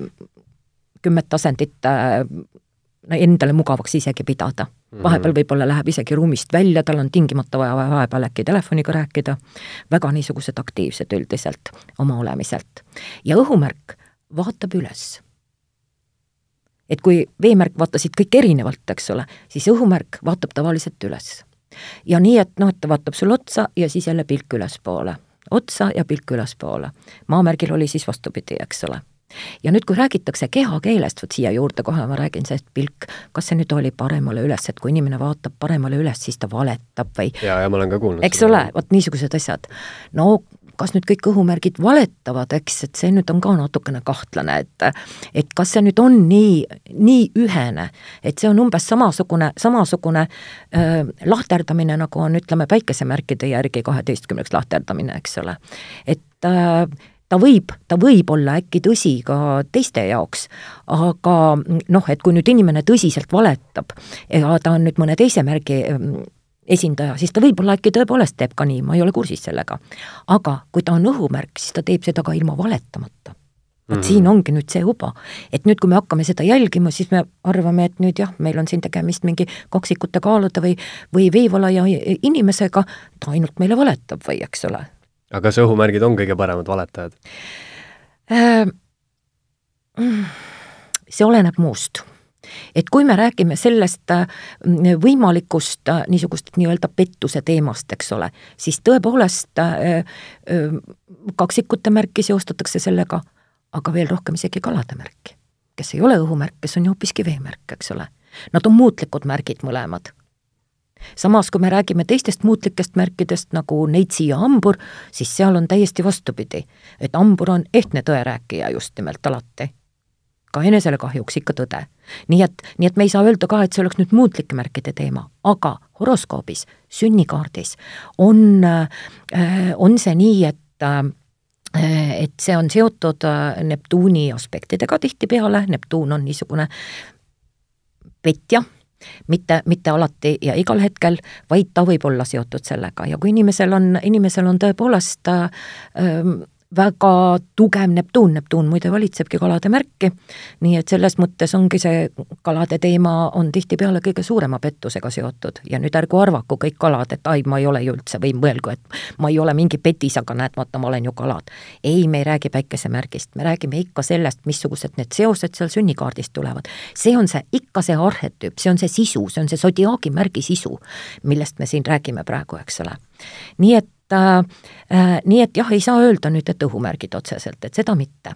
kümmet asendit äh, endale mugavaks isegi pidada. Mhm. vahepeal võib-olla läheb isegi ruumist välja, tal on tingimata vaja vahepeal äkki telefoniga rääkida, väga niisugused aktiivsed üldiselt oma olemiselt. ja õhumärk vaatab üles. et kui veemärk vaatasid kõik erinevalt, eks ole, siis õhumärk vaatab tavaliselt üles ja nii, et noh, et ta vaatab sulle otsa ja siis jälle pilk ülespoole, otsa ja pilk ülespoole. maamärgil oli siis vastupidi, eks ole ja nüüd, kui räägitakse kehakeelest, vot siia juurde kohe ma räägin sellest pilk, kas see nüüd oli paremale üles, et kui inimene vaatab paremale üles, siis ta valetab või ja, ja ma olen ka kuulnud eks ole, vot niisugused asjad. no kas nüüd kõik õhumärgid valetavad, eks, et see nüüd on ka natukene kahtlane, et et kas see nüüd on nii, nii ühene, et see on umbes samasugune, samasugune äh, lahterdamine, nagu on, ütleme, päikesemärkide järgi kaheteistkümneks lahterdamine, eks ole. et äh, ta võib, ta võib olla äkki tõsi ka teiste jaoks, aga noh, et kui nüüd inimene tõsiselt valetab ja ta on nüüd mõne teise märgi esindaja, siis ta võib-olla äkki tõepoolest teeb ka nii, ma ei ole kursis sellega. aga kui ta on õhumärk, siis ta teeb seda ka ilma valetamata. vot mm -hmm. siin ongi nüüd see uba, et nüüd, kui me hakkame seda jälgima, siis me arvame, et nüüd jah, meil on siin tegemist mingi kaksikute kaalude või, või veevalaja inimesega, ta ainult meile valetab või eks ole. aga kas õhumärgid on kõige paremad valetajad äh,? see oleneb muust et kui me räägime sellest äh, võimalikust äh, niisugust nii-öelda pettuse teemast, eks ole, siis tõepoolest äh, kaksikute märki seostatakse sellega, aga veel rohkem isegi kalade märki, kes ei ole õhumärk, kes on ju hoopiski veemärk, eks ole. Nad on muutlikud märgid mõlemad. Samas, kui me räägime teistest muutlikest märkidest nagu neitsi ja hambur, siis seal on täiesti vastupidi, et hambur on ehtne tõerääkija just nimelt alati ka enesele kahjuks ikka tõde. nii et, nii et me ei saa öelda ka, et see oleks nüüd muutlike märkide teema, aga horoskoobis, sünnikaardis on, äh, on see nii, et äh, et see on seotud äh, Neptuuni aspektidega tihtipeale, Neptuun on niisugune petja, mitte, mitte alati ja igal hetkel, vaid ta võib olla seotud sellega ja kui inimesel on, inimesel on tõepoolest äh, väga tugev Neptuun, Neptuun muide valitsebki kalade märki, nii et selles mõttes ongi see kalade teema on tihtipeale kõige suurema pettusega seotud ja nüüd ärgu arvaku kõik kalad, et ai, ma ei ole ju üldse või mõelgu, et ma ei ole mingi petis, aga näed, vaata, ma olen ju kalad. ei, me ei räägi päikesemärgist, me räägime ikka sellest, missugused need seosed seal sünnikaardist tulevad. see on see, ikka see arhetüüp, see on see sisu, see on see sodiaagi märgi sisu, millest me siin räägime praegu, eks ole. nii et äh, äh, nii et jah, ei saa öelda nüüd, et õhumärgid otseselt, et seda mitte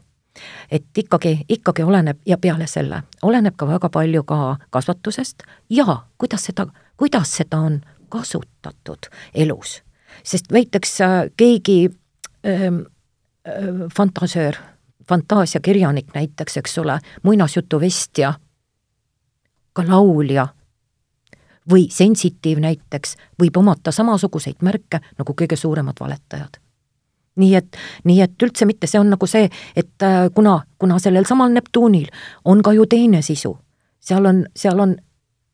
et ikkagi, ikkagi oleneb ja peale selle oleneb ka väga palju ka kasvatusest ja kuidas seda, kuidas seda on kasutatud elus. sest näiteks äh, keegi ähm, äh, fantasöör, fantaasiakirjanik näiteks, eks ole, muinasjutuvestja, ka laulja või sensitiiv näiteks võib omata samasuguseid märke nagu kõige suuremad valetajad. nii et, nii et üldse mitte, see on nagu see, et äh, kuna, kuna sellel samal Neptuunil on ka ju teine sisu, seal on, seal on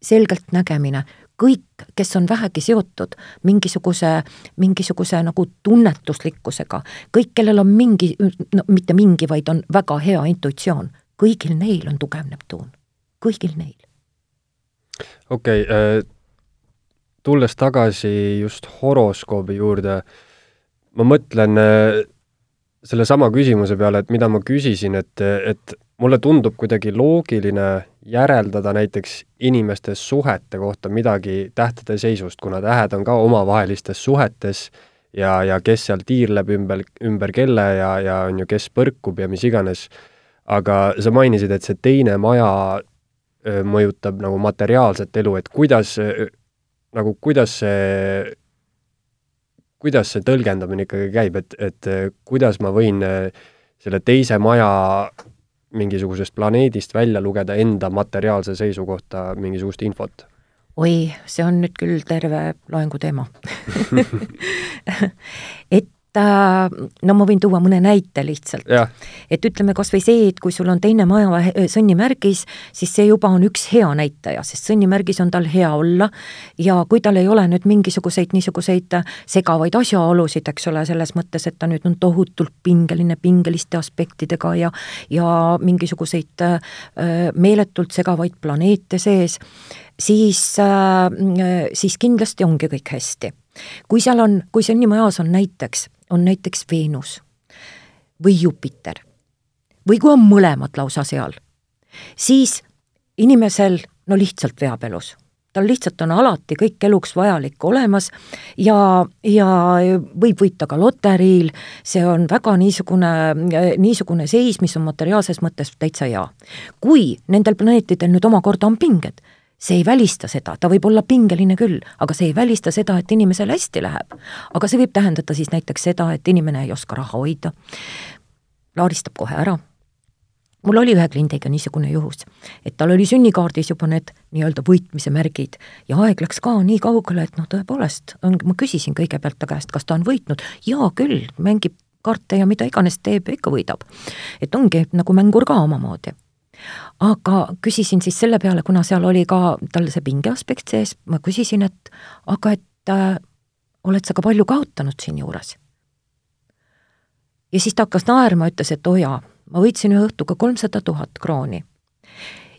selgelt nägemine, kõik, kes on vähegi seotud mingisuguse, mingisuguse nagu tunnetuslikkusega, kõik, kellel on mingi, no mitte mingi, vaid on väga hea intuitsioon, kõigil neil on tugev Neptuun, kõigil neil okei okay, äh,, tulles tagasi just horoskoobi juurde, ma mõtlen äh, sellesama küsimuse peale, et mida ma küsisin, et, et mulle tundub kuidagi loogiline järeldada näiteks inimeste suhete kohta midagi tähtede seisust, kuna tähed on ka omavahelistes suhetes ja, ja kes seal tiirleb ümber, ümber kelle ja, ja on ju, kes põrkub ja mis iganes. aga sa mainisid, et see teine maja mõjutab nagu materiaalset elu, et kuidas, nagu kuidas see, kuidas see tõlgendamine ikkagi käib, et, et kuidas ma võin selle teise maja mingisugusest planeedist välja lugeda enda materiaalse seisu kohta mingisugust infot? oi, see on nüüd küll terve loengu teema et no ma võin tuua mõne näite lihtsalt. et ütleme kas või see, et kui sul on teine maja sõnnimärgis, siis see juba on üks hea näitaja, sest sõnnimärgis on tal hea olla ja kui tal ei ole nüüd mingisuguseid niisuguseid segavaid asjaolusid, eks ole, selles mõttes, et ta nüüd on tohutult pingeline, pingeliste aspektidega ja ja mingisuguseid äh, meeletult segavaid planeete sees, siis äh,, siis kindlasti ongi kõik hästi kui seal on, kui sõnnimajas on näiteks on näiteks Veenus või Jupiter või kui on mõlemad lausa seal, siis inimesel no lihtsalt veab elus tal lihtsalt on alati kõik eluks vajalik olemas ja, ja võib võita ka loteriil, see on väga niisugune, niisugune seis, mis on materiaalses mõttes täitsa hea. kui nendel planeetidel nüüd omakorda on pinged, see ei välista seda, ta võib olla pingeline küll, aga see ei välista seda, et inimesel hästi läheb. aga see võib tähendada siis näiteks seda, et inimene ei oska raha hoida, laaristab kohe ära. mul oli ühe kliendiga niisugune juhus, et tal oli sünnikaardis juba need nii-öelda võitmise märgid ja aeg läks ka nii kaugele, et noh, tõepoolest, ma küsisin kõigepealt ta käest, kas ta on võitnud, jaa küll, mängib kaarte ja mida iganes teeb, ikka võidab. et ongi nagu mängur ka omamoodi aga küsisin siis selle peale, kuna seal oli ka tal see pinge aspekt sees, ma küsisin, et aga et äh, oled sa ka palju kaotanud siinjuures? ja siis ta hakkas naerma, ütles, et oo oh jaa, ma võitsin ühe õhtuga kolmsada tuhat krooni.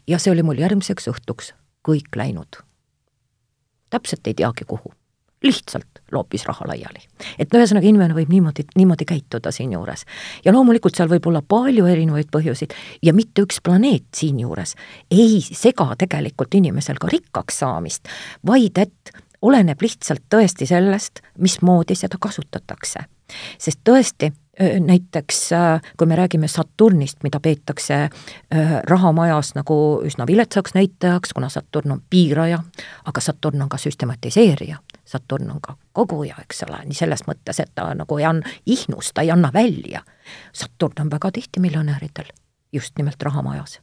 ja see oli mul järgmiseks õhtuks kõik läinud. täpselt ei teagi, kuhu lihtsalt loopis raha laiali. et ühesõnaga, inimene võib niimoodi, niimoodi käituda siinjuures. ja loomulikult seal võib olla palju erinevaid põhjuseid ja mitte üks planeet siinjuures ei sega tegelikult inimesel ka rikkaks saamist, vaid et oleneb lihtsalt tõesti sellest, mismoodi seda kasutatakse. sest tõesti, näiteks kui me räägime Saturnist, mida peetakse rahamajas nagu üsna viletsaks näitajaks, kuna Saturn on piiraja, aga Saturn on ka süstematiseerija. Saturn on ka koguja, eks ole, nii selles mõttes, et ta nagu ei anna ihnust, ta ei anna välja. Saturn on väga tihti miljonäridel, just nimelt rahamajas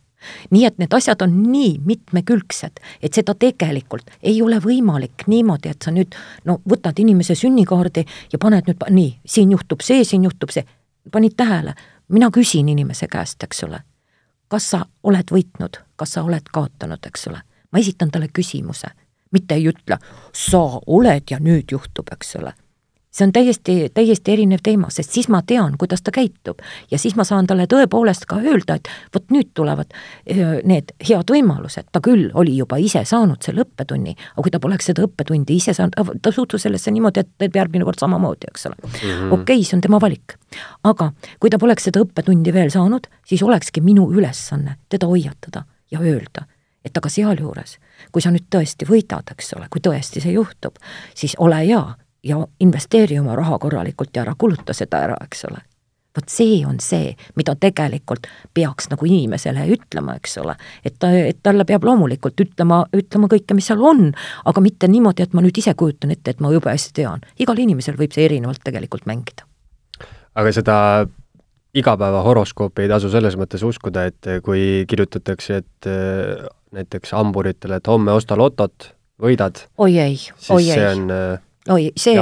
nii et need asjad on nii mitmekülgsed, et seda tegelikult ei ole võimalik niimoodi, et sa nüüd no võtad inimese sünnikaardi ja paned nüüd, nii, siin juhtub see, siin juhtub see. panid tähele, mina küsin inimese käest, eks ole, kas sa oled võitnud, kas sa oled kaotanud, eks ole. ma esitan talle küsimuse, mitte ei ütle, sa oled ja nüüd juhtub, eks ole. See on täiesti, täiesti erinev teema, sest siis ma tean, kuidas ta käitub. Ja siis ma saan talle tõepoolest ka öelda, et vot nüüd tulevad need head võimalused, ta küll oli juba ise saanud selle õppetunni, aga kui ta poleks seda õppetundi ise saanud, ta suhtus sellesse niimoodi, et teeb järgmine kord samamoodi, eks ole. Mm -hmm.. okei okay,, see on tema valik. aga kui ta poleks seda õppetundi veel saanud, siis olekski minu ülesanne teda hoiatada ja öelda, et aga sealjuures, kui sa nüüd tõesti võidad, eks ole, kui tõesti see juhtub, siis ole hea ja investeeri oma raha korralikult ja ära kuluta seda ära, eks ole. vot see on see, mida tegelikult peaks nagu inimesele ütlema, eks ole. et ta, et talle peab loomulikult ütlema, ütlema kõike, mis seal on, aga mitte niimoodi, et ma nüüd ise kujutan ette, et ma jube hästi tean. igal inimesel võib see erinevalt tegelikult mängida. aga seda igapäeva horoskoopi ei tasu selles mõttes uskuda, et kui kirjutatakse, et näiteks hamburitele, et homme osta lotot, võidad. oi ei, oi ei. see on oi, see,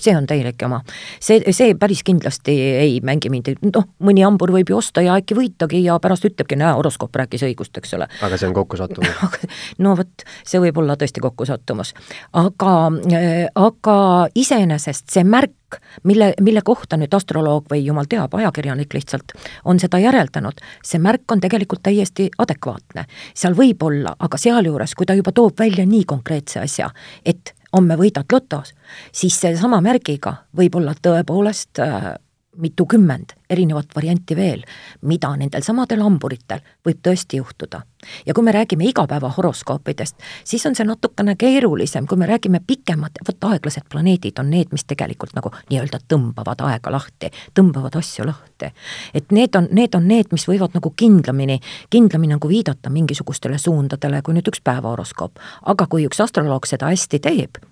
see on täielik jama. see, see päris kindlasti ei mängi mind, noh, mõni hambur võib ju osta ja äkki võitagi ja pärast ütlebki, näe, horoskoop rääkis õigust, eks ole. aga see on kokkusattumus no vot, see võib olla tõesti kokkusattumus. aga äh,, aga iseenesest see märk, mille, mille kohta nüüd astroloog või jumal teab, ajakirjanik lihtsalt on seda järeldanud, see märk on tegelikult täiesti adekvaatne. seal võib olla, aga sealjuures, kui ta juba toob välja nii konkreetse asja, et homme võidad lotos, siis sellesama märgiga võib olla tõepoolest äh, mitukümmend erinevat varianti veel, mida nendel samadel hamburitel võib tõesti juhtuda. ja kui me räägime igapäevahoroskoopidest, siis on see natukene keerulisem, kui me räägime pikemad, vot aeglased planeedid on need, mis tegelikult nagu nii-öelda tõmbavad aega lahti, tõmbavad asju lahti. et need on, need on need, mis võivad nagu kindlamini, kindlamini nagu viidata mingisugustele suundadele, kui nüüd üks päevahoroskoop. aga kui üks astroloog seda hästi teeb,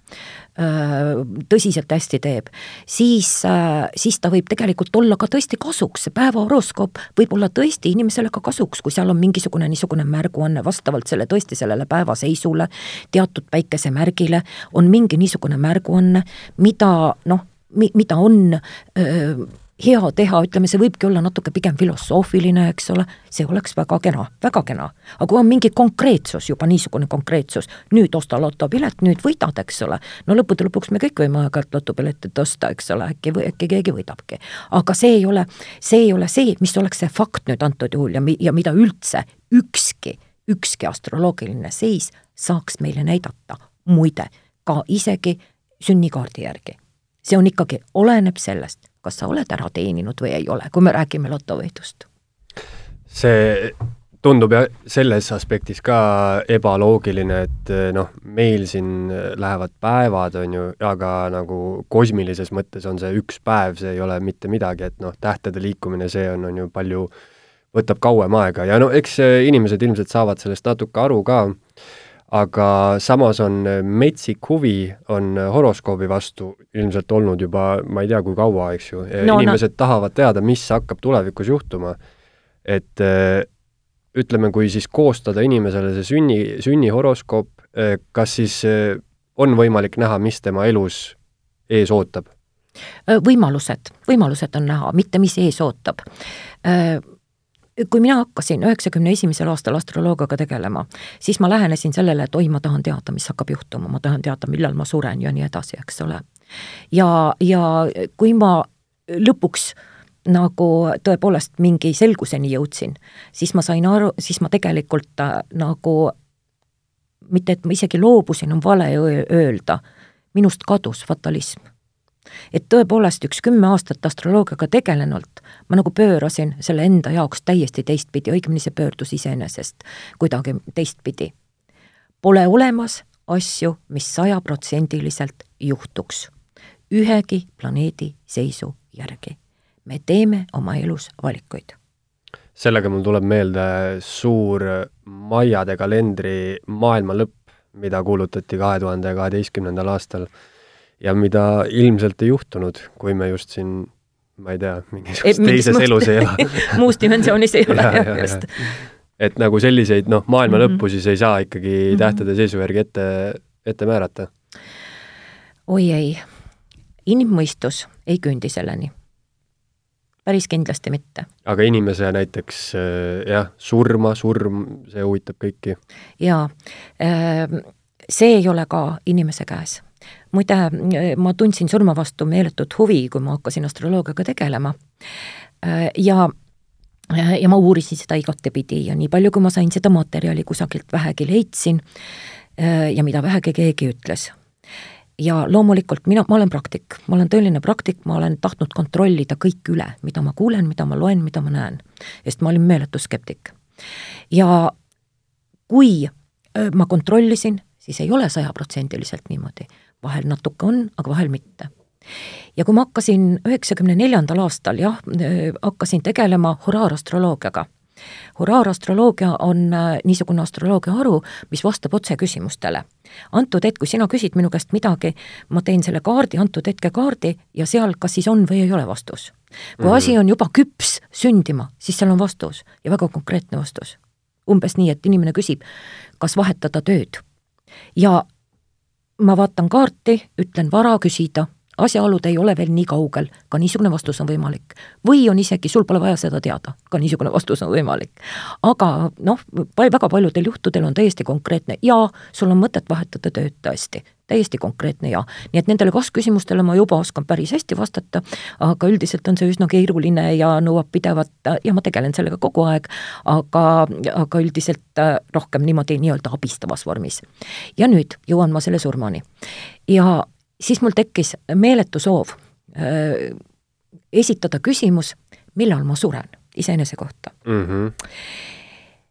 tõsiselt hästi teeb, siis, siis ta võib tegelikult olla ka tõesti kasuks, see päevahoroskoop võib olla tõesti inimesele ka kasuks, kui seal on mingisugune niisugune märguanne vastavalt selle tõesti sellele päevaseisule, teatud päikesemärgile, on mingi niisugune märguanne, mida noh, mida on öö, hea teha, ütleme, see võibki olla natuke pigem filosoofiline, eks ole, see oleks väga kena, väga kena. aga kui on mingi konkreetsus, juba niisugune konkreetsus, nüüd osta lotopilet, nüüd võidad, eks ole, no lõppude lõpuks me kõik võime aeg-ajalt lotopiletit osta, eks ole, äkki, äkki keegi võidabki. aga see ei ole, see ei ole see, mis oleks see fakt nüüd antud juhul ja mi-, ja mida üldse ükski, ükski astroloogiline seis saaks meile näidata, muide, ka isegi sünnikaardi järgi. see on ikkagi, oleneb sellest, kas sa oled ära teeninud või ei ole, kui me räägime lotovõidust? see tundub jah, selles aspektis ka ebaloogiline, et noh, meil siin lähevad päevad, on ju, aga nagu kosmilises mõttes on see üks päev, see ei ole mitte midagi, et noh, tähtede liikumine, see on, on ju palju, võtab kauem aega ja no eks inimesed ilmselt saavad sellest natuke aru ka, aga samas on metsik huvi, on horoskoobi vastu ilmselt olnud juba ma ei tea, kui kaua, eks ju no,, inimesed no. tahavad teada, mis hakkab tulevikus juhtuma. et äh, ütleme, kui siis koostada inimesele see sünni, sünnihoroskoop, äh, kas siis äh, on võimalik näha, mis tema elus ees ootab? võimalused, võimalused on näha, mitte mis ees ootab kui mina hakkasin üheksakümne esimesel aastal astroloogiaga tegelema, siis ma lähenesin sellele, et oi, ma tahan teada, mis hakkab juhtuma, ma tahan teada, millal ma suren ja nii edasi, eks ole. ja, ja kui ma lõpuks nagu tõepoolest mingi selguseni jõudsin, siis ma sain aru, siis ma tegelikult äh, nagu mitte, et ma isegi loobusin, on vale öelda, minust kadus fatalism et tõepoolest üks kümme aastat astroloogiaga tegelenult ma nagu pöörasin selle enda jaoks täiesti teistpidi, õigemini see pöördus iseenesest kuidagi teistpidi. Pole olemas asju, mis sajaprotsendiliselt juhtuks ühegi planeedi seisu järgi. me teeme oma elus valikuid. sellega mul tuleb meelde suur Maiade kalendri maailma lõpp, mida kuulutati kahe tuhande kaheteistkümnendal aastal ja mida ilmselt ei juhtunud, kui me just siin ma ei tea, mingisuguses teises elus ei ela muus dimensioonis ei ole jah, just. et nagu selliseid noh, maailma Mhm. lõppu siis ei saa ikkagi Mhm. tähtede seisu järgi ette, ette määrata. oi ei, inimmõistus ei küündi selleni. päris kindlasti mitte. aga inimese näiteks äh, jah, surma, surm, see huvitab kõiki. jaa, see ei ole ka inimese käes. Muide, ma tundsin surma vastu meeletut huvi, kui ma hakkasin astroloogiaga tegelema ja ja ma uurisin seda igatepidi ja nii palju, kui ma sain seda materjali kusagilt vähegi leidsin ja mida vähegi keegi ütles. ja loomulikult mina, ma olen praktik, ma olen tõeline praktik, ma olen tahtnud kontrollida kõik üle, mida ma kuulen, mida ma loen, mida ma näen. sest ma olin meeletu skeptik. ja kui ma kontrollisin, siis ei ole sajaprotsendiliselt niimoodi. Vahel natuke on, aga vahel mitte ja kui ma hakkasin üheksakümne neljandal aastal jah, hakkasin tegelema horaarastroloogiaga. horaarastroloogia on niisugune astroloogia haru, mis vastab otse küsimustele. antud hetk, kui sina küsid minu käest midagi, ma teen selle kaardi, antud hetke kaardi ja seal kas siis on või ei ole vastus. kui mm -hmm. asi on juba küps sündima, siis seal on vastus ja väga konkreetne vastus. umbes nii, et inimene küsib, kas vahetada tööd ja ma vaatan kaarti, ütlen vara küsida asjaolud ei ole veel nii kaugel, ka niisugune vastus on võimalik. või on isegi, sul pole vaja seda teada, ka niisugune vastus on võimalik. aga noh, väga paljudel juhtudel on täiesti konkreetne ja sul on mõtet vahetada tööd tõesti, täiesti konkreetne ja. nii et nendele kas-küsimustele ma juba oskan päris hästi vastata, aga üldiselt on see üsna keeruline ja nõuab pidevat ja ma tegelen sellega kogu aeg, aga, aga üldiselt rohkem niimoodi nii-öelda abistavas vormis. ja nüüd jõuan ma selle surmani. ja siis mul tekkis meeletu soov äh, esitada küsimus, millal ma suren iseenese kohta mm. -hmm.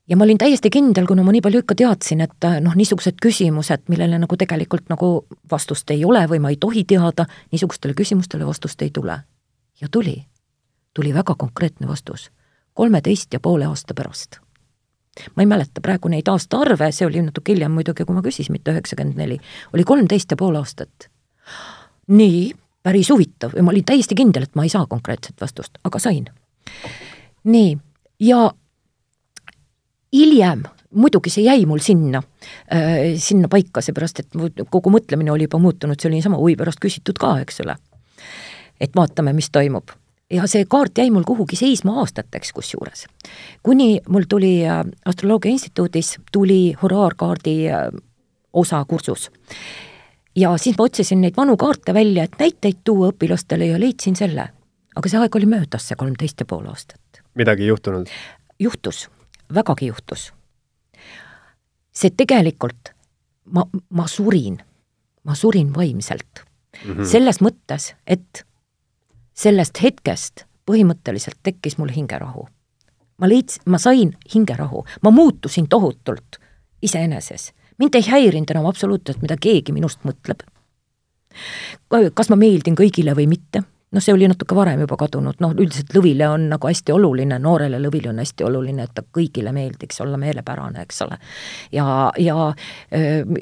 ja ma olin täiesti kindel, kuna ma nii palju ikka teadsin, et noh, niisugused küsimused, millele nagu tegelikult nagu vastust ei ole või ma ei tohi teada, niisugustele küsimustele vastust ei tule. ja tuli, tuli väga konkreetne vastus, kolmeteist ja poole aasta pärast ma ei mäleta praegu neid aastaarve, see oli natuke hiljem muidugi, kui ma küsisin, mitte üheksakümmend neli, oli kolmteist ja pool aastat nii, päris huvitav ja ma olin täiesti kindel, et ma ei saa konkreetset vastust, aga sain. nii, ja hiljem muidugi see jäi mul sinna äh,, sinna paika, seepärast et kogu mõtlemine oli juba muutunud, see oli niisama huvi pärast küsitud ka, eks ole. et vaatame, mis toimub. ja see kaart jäi mul kuhugi seisma aastateks kusjuures. kuni mul tuli äh, Astroloogia Instituudis, tuli horaarkaardi äh, osa kursus ja siis ma otsisin neid vanu kaarte välja, et näiteid tuua õpilastele ja leidsin selle. aga see aeg oli möödas, see kolmteist ja pool aastat. midagi ei juhtunud? juhtus, vägagi juhtus. see tegelikult, ma, ma surin, ma surin vaimselt mm. -hmm. selles mõttes, et sellest hetkest põhimõtteliselt tekkis mul hingerahu. ma leidsin, ma sain hingerahu, ma muutusin tohutult iseeneses mind ei häirinud enam absoluutselt, mida keegi minust mõtleb. kas ma meeldin kõigile või mitte, noh, see oli natuke varem juba kadunud, noh, üldiselt lõvile on nagu hästi oluline, noorele lõvile on hästi oluline, et ta kõigile meeldiks, olla meelepärane, eks ole. ja, ja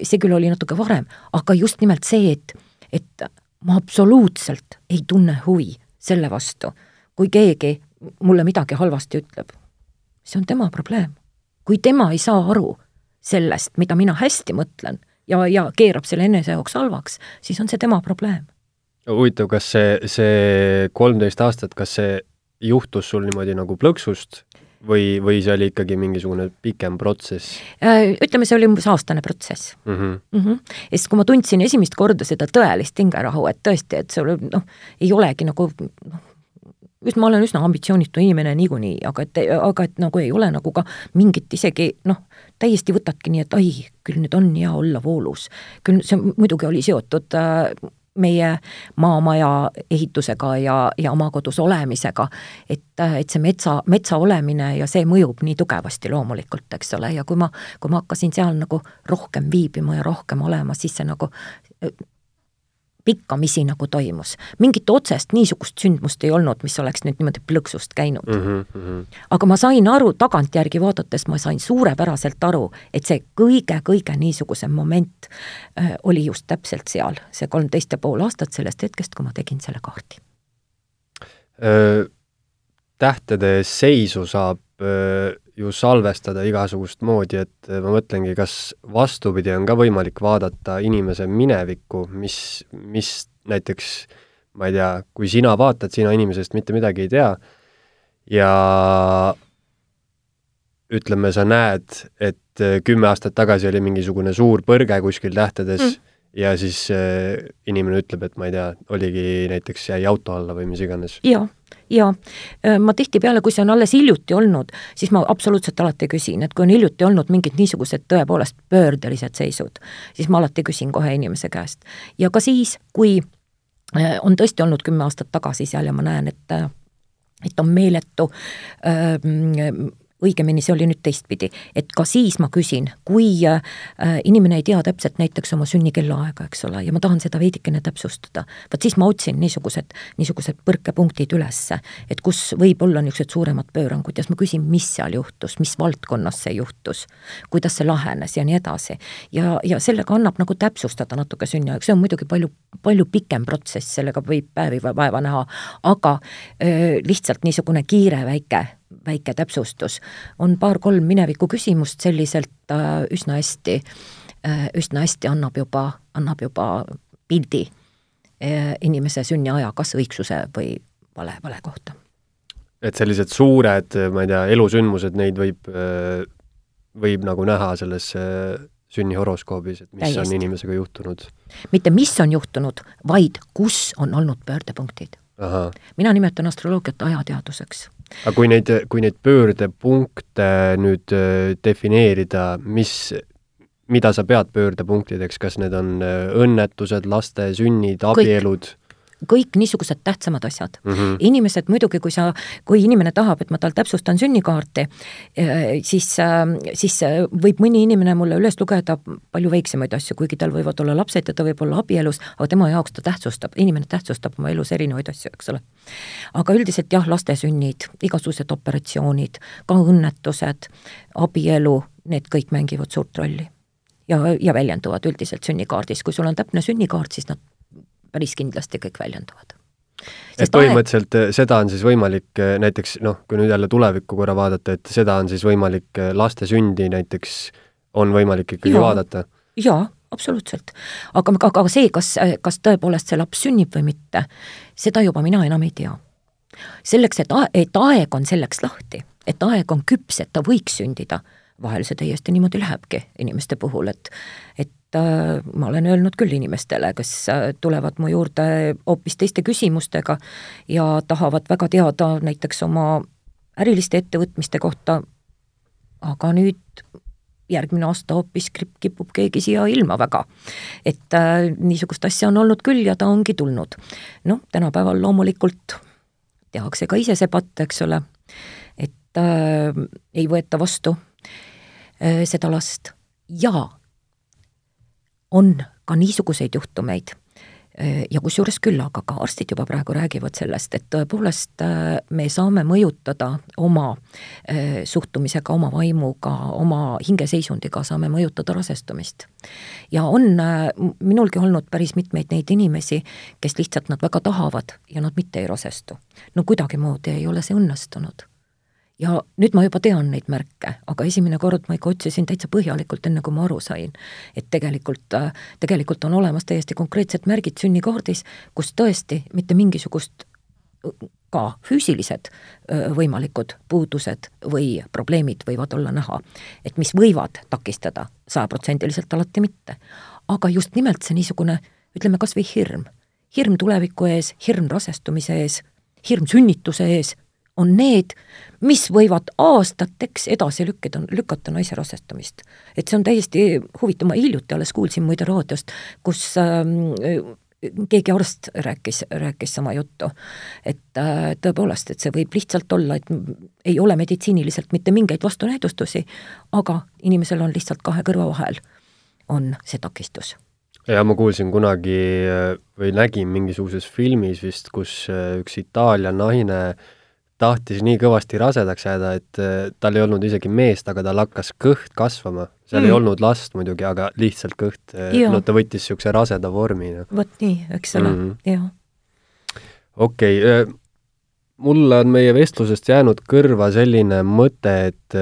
see küll oli natuke varem, aga just nimelt see, et, et ma absoluutselt ei tunne huvi selle vastu, kui keegi mulle midagi halvasti ütleb. see on tema probleem. kui tema ei saa aru sellest, mida mina hästi mõtlen ja, ja keerab selle enese jaoks halvaks, siis on see tema probleem. huvitav, kas see, see kolmteist aastat, kas see juhtus sul niimoodi nagu plõksust või, või see oli ikkagi mingisugune pikem protsess? Ütleme, see oli umbes aastane protsess mm. -hmm. Mm -hmm. ja siis, kui ma tundsin esimest korda seda tõelist hingerahu, et tõesti, et sul noh, ei olegi nagu noh, just ma olen üsna ambitsioonitu inimene niikuinii, aga et, aga et nagu ei ole nagu ka mingit isegi noh, täiesti võtadki nii, et ai, küll nüüd on hea olla voolus. küll see muidugi oli seotud äh, meie maamaja ehitusega ja, ja oma kodus olemisega, et, et see metsa, metsa olemine ja see mõjub nii tugevasti loomulikult, eks ole, ja kui ma, kui ma hakkasin seal nagu rohkem viibima ja rohkem olema, siis see nagu pikkamisi nagu toimus. mingit otsest niisugust sündmust ei olnud, mis oleks nüüd niimoodi plõksust käinud mm. -hmm. aga ma sain aru, tagantjärgi vaadates ma sain suurepäraselt aru, et see kõige-kõige niisugusem moment äh, oli just täpselt seal, see kolmteist ja pool aastat sellest hetkest, kui ma tegin selle kaardi. tähtede seisu saab öö, ju salvestada igasugust moodi, et ma mõtlengi, kas vastupidi on ka võimalik vaadata inimese minevikku, mis, mis näiteks ma ei tea, kui sina vaatad, sina inimesest mitte midagi ei tea ja ütleme, sa näed, et kümme aastat tagasi oli mingisugune suur põrge kuskil tähtedes mm. Ja siis äh, inimene ütleb, et ma ei tea, oligi näiteks jäi auto alla või mis iganes. jaa, jaa. ma tihtipeale, kui see on alles hiljuti olnud, siis ma absoluutselt alati küsin, et kui on hiljuti olnud mingid niisugused tõepoolest pöördelised seisud, siis ma alati küsin kohe inimese käest. ja ka siis, kui Äh, on tõesti olnud kümme aastat tagasi seal ja ma näen, et äh, et on meeletu äh, õigemini see oli nüüd teistpidi, et ka siis ma küsin, kui äh, inimene ei tea täpselt näiteks oma sünni kellaaega, eks ole, ja ma tahan seda veidikene täpsustada, vot siis ma otsin niisugused, niisugused põrkepunktid ülesse, et kus võib olla niisugused suuremad pöörangud ja siis ma küsin, mis seal juhtus, mis valdkonnas see juhtus, kuidas see lahenes ja nii edasi. ja, ja sellega annab nagu täpsustada natuke sünniaeg, see on muidugi palju, palju pikem protsess, sellega võib päevi vaeva näha, aga öö, lihtsalt niisugune kiire väike väike täpsustus, on paar-kolm mineviku küsimust selliselt äh, üsna hästi, äh, üsna hästi annab juba, annab juba pildi äh, inimese sünniaja kas õigsuse või vale, vale kohta. et sellised suured, ma ei tea, elusündmused, neid võib, võib nagu näha selles sünnihoroskoobis, et mis Täiesti. on inimesega juhtunud? mitte mis on juhtunud, vaid kus on olnud pöördepunktid. Mina nimetan astroloogiat ajateaduseks. Aga kui neid, kui neid pöördepunkte nüüd äh, defineerida, mis, mida sa pead pöördepunktideks, kas need on äh, õnnetused, laste sünnid, abielud? Kõik niisugused tähtsamad asjad mm. -hmm. inimesed muidugi, kui sa, kui inimene tahab, et ma tal täpsustan sünnikaarti, eh, siis, siis võib mõni inimene mulle üles lugeda palju väiksemaid asju, kuigi tal võivad olla lapsed ja ta võib olla abielus, aga tema jaoks ta tähtsustab, inimene tähtsustab oma elus erinevaid asju, eks ole. aga üldiselt jah, laste sünnid, igasugused operatsioonid, ka õnnetused, abielu, need kõik mängivad suurt rolli ja, ja väljenduvad üldiselt sünnikaardis, kui sul on täpne sünnikaart, siis nad päris kindlasti kõik väljenduvad. et põhimõtteliselt aeg... Eh, seda on siis võimalik eh, näiteks noh, kui nüüd jälle tulevikku korra vaadata, et seda on siis võimalik eh, laste sündi näiteks, on võimalik ikkagi ja, vaadata? jaa, absoluutselt. aga, aga, aga see, kas, kas tõepoolest see laps sünnib või mitte, seda juba mina enam ei tea. selleks, et, et aeg on selleks lahti, et aeg on küps, et ta võiks sündida, vahel see täiesti niimoodi lähebki inimeste puhul, et et äh, ma olen öelnud küll inimestele, kes äh, tulevad mu juurde hoopis teiste küsimustega ja tahavad väga teada näiteks oma äriliste ettevõtmiste kohta, aga nüüd järgmine aasta hoopis kipub keegi siia ilma väga. et äh, niisugust asja on olnud küll ja ta ongi tulnud. noh, tänapäeval loomulikult tehakse ka ise see patt, eks ole, et äh, ei võeta vastu äh, seda last ja on ka niisuguseid juhtumeid ja kusjuures küll, aga ka arstid juba praegu räägivad sellest, et tõepoolest äh, me saame mõjutada oma äh, suhtumisega, oma vaimuga, oma hingeseisundiga saame mõjutada rasestumist. ja on äh, minulgi olnud päris mitmeid neid inimesi, kes lihtsalt nad väga tahavad ja nad mitte ei rasestu. no kuidagimoodi ei ole see õnnestunud ja nüüd ma juba tean neid märke, aga esimene kord ma ikka otsisin täitsa põhjalikult, enne kui ma aru sain, et tegelikult, äh, tegelikult on olemas täiesti konkreetsed märgid sünnikaardis, kus tõesti mitte mingisugust äh, ka füüsilised äh, võimalikud puudused või probleemid võivad olla näha, et mis võivad takistada, sajaprotsendiliselt alati mitte. aga just nimelt see niisugune, ütleme kas või hirm, hirm tuleviku ees, hirm rasestumise ees, hirm sünnituse ees on need, mis võivad aastateks edasi lükkida, lükata naise rasestumist. et see on täiesti huvitav, ma hiljuti alles kuulsin muide raadiost, kus äh, keegi arst rääkis, rääkis sama juttu. et äh, tõepoolest, et see võib lihtsalt olla, et ei ole meditsiiniliselt mitte mingeid vastunäidustusi, aga inimesel on lihtsalt kahe kõrva vahel, on see takistus ja ma kuulsin kunagi äh, või nägin mingisuguses filmis vist, kus äh, üks Itaalia naine äh, tahtis nii kõvasti rasedaks jääda, et äh, tal ei olnud isegi meest, aga tal hakkas kõht kasvama. seal mm. ei olnud last muidugi, aga lihtsalt kõht, äh, no ta võttis niisuguse raseda vormi. vot nii, eks ole mm., jah. okei okay,, äh, mulle on meie vestlusest jäänud kõrva selline mõte, et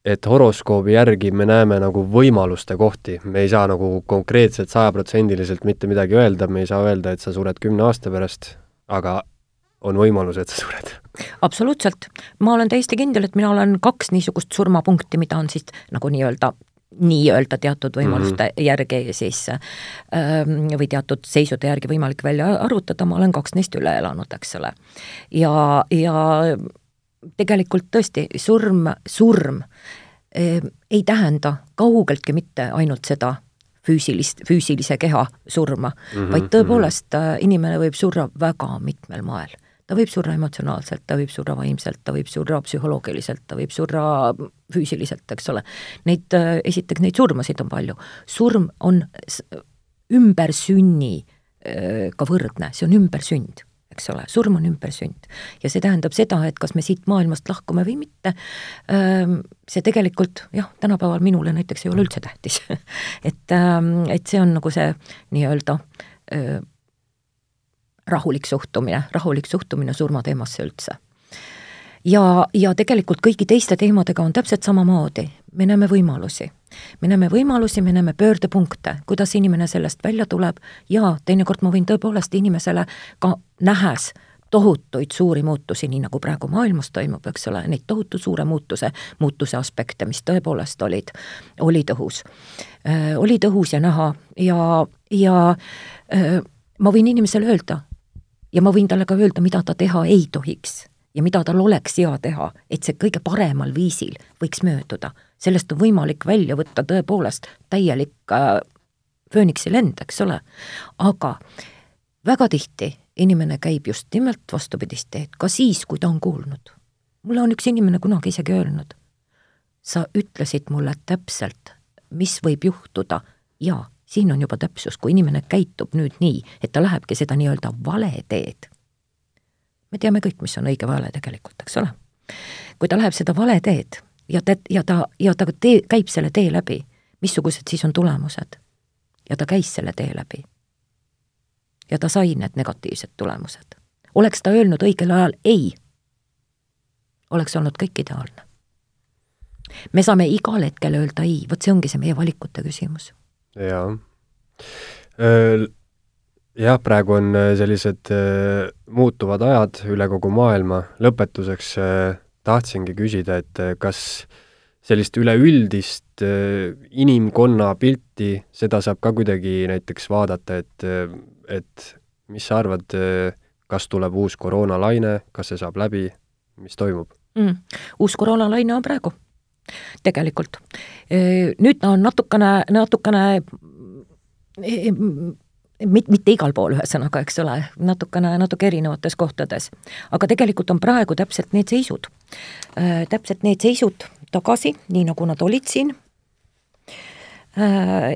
et horoskoobi järgi me näeme nagu võimaluste kohti, me ei saa nagu konkreetselt sajaprotsendiliselt mitte midagi öelda, me ei saa öelda, et sa sured kümne aasta pärast, aga on võimalus, et sa sured. absoluutselt, ma olen täiesti kindel, et mina olen kaks niisugust surmapunkti, mida on siis nagu nii-öelda nii-öelda teatud võimaluste mm -hmm. järgi siis ähm, või teatud seisude järgi võimalik välja arvutada, ma olen kaks neist üle elanud, eks ole. ja, ja tegelikult tõesti surm, surm äh, ei tähenda kaugeltki mitte ainult seda füüsilist, füüsilise keha surma mm, -hmm, vaid tõepoolest mm -hmm. inimene võib surra väga mitmel moel ta võib surra emotsionaalselt, ta võib surra vaimselt, ta võib surra psühholoogiliselt, ta võib surra füüsiliselt, eks ole. Neid, esiteks neid surmasid on palju. surm on ümbersünni ka võrdne, see on ümbersünd eks ole, surm on ümbersünd. ja see tähendab seda, et kas me siit maailmast lahkume või mitte, see tegelikult jah, tänapäeval minule näiteks ei ole üldse tähtis et, ähm, et see on nagu see nii-öelda rahulik suhtumine, rahulik suhtumine surmateemasse üldse. ja, ja tegelikult kõigi teiste teemadega on täpselt samamoodi, me näeme võimalusi. me näeme võimalusi, me näeme pöördepunkte, kuidas inimene sellest välja tuleb ja teinekord ma võin tõepoolest inimesele ka nähes tohutuid suuri muutusi, nii nagu praegu maailmas toimub, eks ole, neid tohutu suure muutuse, muutuse aspekte, mis tõepoolest olid, olid õhus äh,. olid õhus ja näha ja, ja äh, ma võin inimesele öelda, ja ma võin talle ka öelda, mida ta teha ei tohiks ja mida tal oleks hea teha, et see kõige paremal viisil võiks mööduda. sellest on võimalik välja võtta tõepoolest täielik äh, fööniksi lend, eks ole, aga väga tihti inimene käib just nimelt vastupidist teed, ka siis, kui ta on kuulnud. mulle on üks inimene kunagi isegi öelnud, sa ütlesid mulle täpselt, mis võib juhtuda ja siin on juba täpsus, kui inimene käitub nüüd nii, et ta lähebki seda nii-öelda vale teed. me teame kõik, mis on õige vale tegelikult, eks ole. kui ta läheb seda vale teed ja ta, ja ta, ja ta tee, käib selle tee läbi, missugused siis on tulemused? ja ta käis selle tee läbi. ja ta sai need negatiivsed tulemused. oleks ta öelnud õigel ajal ei, oleks olnud kõik ideaalne. me saame igal hetkel öelda ei, vot see ongi see meie valikute küsimus jaa. Jah, praegu on sellised muutuvad ajad üle kogu maailma, lõpetuseks tahtsingi küsida, et kas sellist üleüldist inimkonna pilti, seda saab ka kuidagi näiteks vaadata, et, et mis sa arvad, kas tuleb uus koroonalaine, kas see saab läbi, mis toimub mm.? uus koroonalaine on praegu tegelikult. nüüd ta on natukene, natukene mit-, mitte igal pool, ühesõnaga, eks ole, natukene, natuke erinevates kohtades. aga tegelikult on praegu täpselt need seisud, täpselt need seisud tagasi, nii nagu nad olid siin,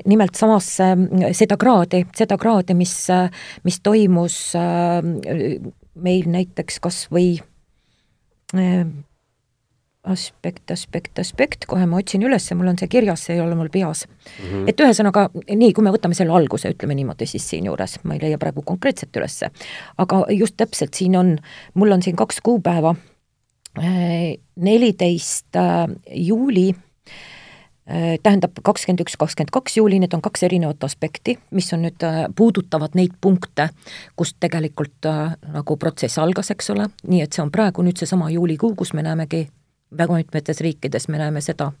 nimelt samasse, seda kraadi, seda kraadi, mis, mis toimus meil näiteks kas või aspekt, aspekt, aspekt, kohe ma otsin üles, mul on see kirjas, see ei ole mul peas mm. -hmm. et ühesõnaga, nii, kui me võtame selle alguse, ütleme niimoodi siis siinjuures, ma ei leia praegu konkreetselt ülesse, aga just täpselt siin on, mul on siin kaks kuupäeva, neliteist äh, juuli, äh, tähendab kakskümmend üks, kakskümmend kaks juuli, need on kaks erinevat aspekti, mis on nüüd, äh, puudutavad neid punkte, kust tegelikult nagu protsess algas, eks ole, nii et see on praegu nüüd seesama juulikuu, kus me näemegi väga mitmetes riikides me näeme seda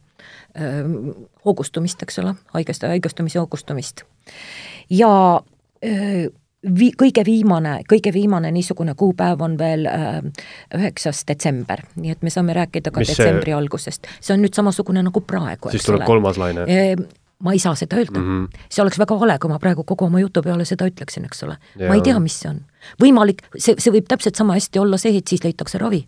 öö, hoogustumist, eks ole, haigeste, haigestumise hoogustumist. ja öö, vi-, kõige viimane, kõige viimane niisugune kuupäev on veel üheksas detsember, nii et me saame rääkida ka Mis detsembri see... algusest. see on nüüd samasugune nagu praegu, siis tuleb ole. kolmas laine e? ma ei saa seda öelda mm, -hmm. see oleks väga vale, kui ma praegu kogu oma jutu peale seda ütleksin, eks ole. ma ei tea, mis see on. võimalik, see, see võib täpselt sama hästi olla see, et siis leitakse ravi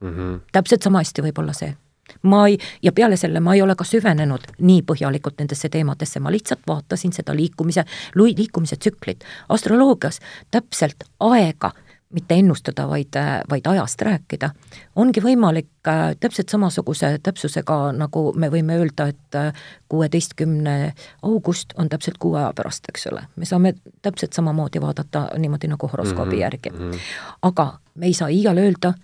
mm. -hmm. täpselt sama hästi võib olla see. ma ei, ja peale selle ma ei ole ka süvenenud nii põhjalikult nendesse teemadesse, ma lihtsalt vaatasin seda liikumise, liikumise tsüklit. astroloogias täpselt aega mitte ennustada, vaid, vaid ajast rääkida, ongi võimalik äh, täpselt samasuguse täpsusega, nagu me võime öelda, et äh, kuueteistkümne august on täpselt kuu aja pärast, eks ole. me saame täpselt samamoodi vaadata niimoodi nagu horoskoobi mm -hmm. järgi. Mhm. aga me ei saa iial öelda,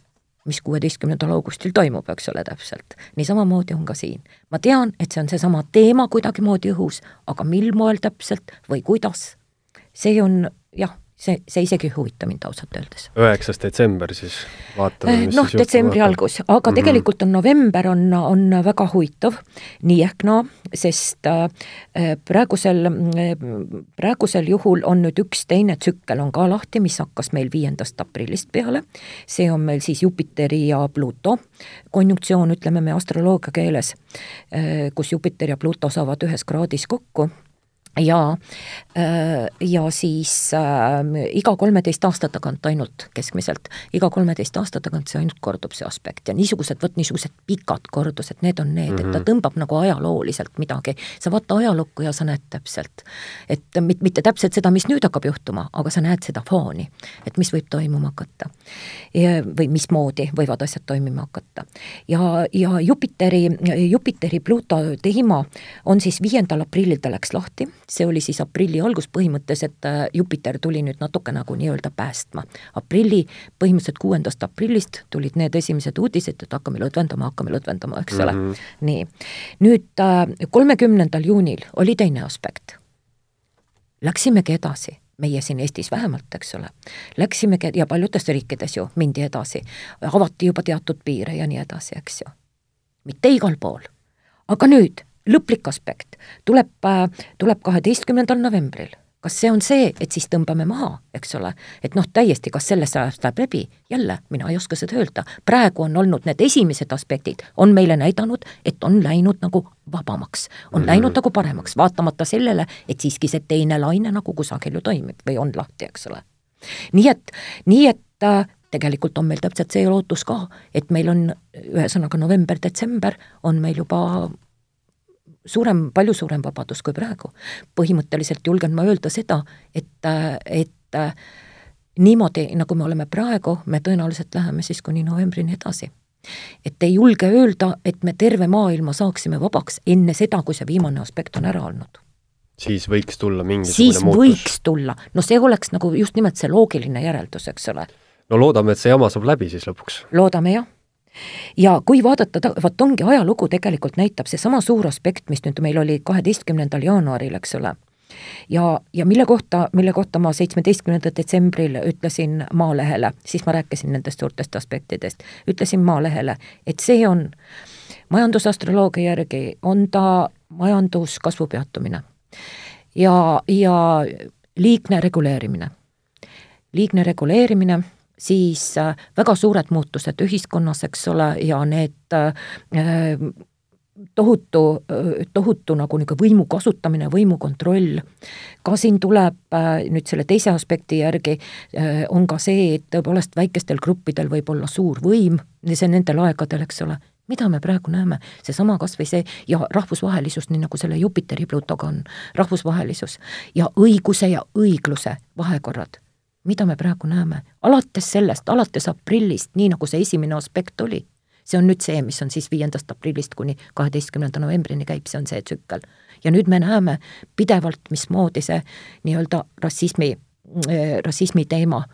mis kuueteistkümnendal augustil toimub, eks ole, täpselt. nii samamoodi on ka siin. ma tean, et see on seesama teema kuidagimoodi õhus, aga mil moel täpselt või kuidas, see on jah see, see isegi ei huvita mind ausalt öeldes. üheksas detsember siis, vaatame, mis noh, detsembri vaatame. algus, aga mm -hmm. tegelikult on november on, on väga huvitav, nii ehk naa no,, sest äh, praegusel äh,, praegusel juhul on nüüd üks teine tsükkel on ka lahti, mis hakkas meil viiendast aprillist peale, see on meil siis Jupiteri ja Pluto konjunktsioon, ütleme me astroloogia keeles kus Jupiter ja Pluto saavad ühes kraadis kokku ja, äh, ja siis äh, iga kolmeteist aasta tagant ainult keskmiselt, iga kolmeteist aasta tagant see ainult kordub, see aspekt ja niisugused, vot niisugused pikad kordused, need on need mm, -hmm. et ta mhm. tõmbab nagu ajalooliselt midagi. sa vaata ajalukku ja sa näed täpselt, et mit, mitte täpselt seda, mis nüüd hakkab juhtuma, aga sa näed seda fooni, et mis võib toimuma hakata. või mismoodi võivad asjad toimima hakata. ja, ja Jupiteri, Jupiteri Pluto teema on siis viiendal aprillil ta läks lahti see oli siis aprilli algus põhimõtteliselt, äh, Jupiter tuli nüüd natuke nagu nii-öelda päästma. aprilli, põhimõtteliselt kuuendast aprillist tulid need esimesed uudised, et hakkame lõdvendama, hakkame lõdvendama, eks ole mm. -hmm. nii, nüüd äh, kolmekümnendal juunil oli teine aspekt. Läksimegi edasi meie siin Eestis vähemalt, eks ole, läksimegi ja paljudes riikides ju mindi edasi, avati juba teatud piire ja nii edasi, eks ju. mitte igal pool. aga nüüd lõplik aspekt tuleb, äh, tuleb kaheteistkümnendal novembril. kas see on see, et siis tõmbame maha, eks ole, et noh, täiesti, kas sellest ajast läheb läbi, jälle, mina ei oska seda öelda. praegu on olnud need esimesed aspektid, on meile näidanud, et on läinud nagu vabamaks, on mm -hmm. läinud nagu paremaks, vaatamata sellele, et siiski see teine laine nagu kusagil ju toimib või on lahti, eks ole. nii et, nii et äh, tegelikult on meil täpselt see lootus ka, et meil on ühesõnaga november-detsember on meil juba suurem, palju suurem vabadus kui praegu. põhimõtteliselt julgen ma öelda seda, et, et niimoodi, nagu me oleme praegu, me tõenäoliselt läheme siis kuni novembrini edasi. et ei julge öelda, et me terve maailma saaksime vabaks enne seda, kui see viimane aspekt on ära olnud siis võiks tulla mingisugune siis muutus? võiks tulla, no see oleks nagu just nimelt see loogiline järeldus, eks ole. no loodame, et see jama saab läbi siis lõpuks. loodame jah ja kui vaadata, vot ongi ajalugu tegelikult näitab seesama suur aspekt, mis nüüd meil oli kaheteistkümnendal jaanuaril, eks ole, ja, ja mille kohta, mille kohta ma seitsmeteistkümnendal detsembril ütlesin Maalehele, siis ma rääkisin nendest suurtest aspektidest, ütlesin Maalehele, et see on majandusastroloogia järgi, on ta majanduskasvu peatumine. Ja, ja liigne reguleerimine. liigne reguleerimine siis äh, väga suured muutused ühiskonnas, eks ole, ja need äh, tohutu, tohutu nagu niisugune võimu kasutamine, võimu kontroll. ka siin tuleb äh, nüüd selle teise aspekti järgi, on ka see, et tõepoolest väikestel gruppidel võib olla suur võim, see nendel aegadel, eks ole, mida me praegu näeme, seesama kas või see ja rahvusvahelisus, nii nagu selle Jupiteri Plutoga on, rahvusvahelisus ja õiguse ja õigluse vahekorrad mida me praegu näeme, alates sellest, alates aprillist, nii nagu see esimene aspekt oli, see on nüüd see, mis on siis viiendast aprillist kuni kaheteistkümnenda novembrini käib, see on see tsükkel. ja nüüd me näeme pidevalt, mismoodi see nii-öelda rassismi äh,, rassismi teema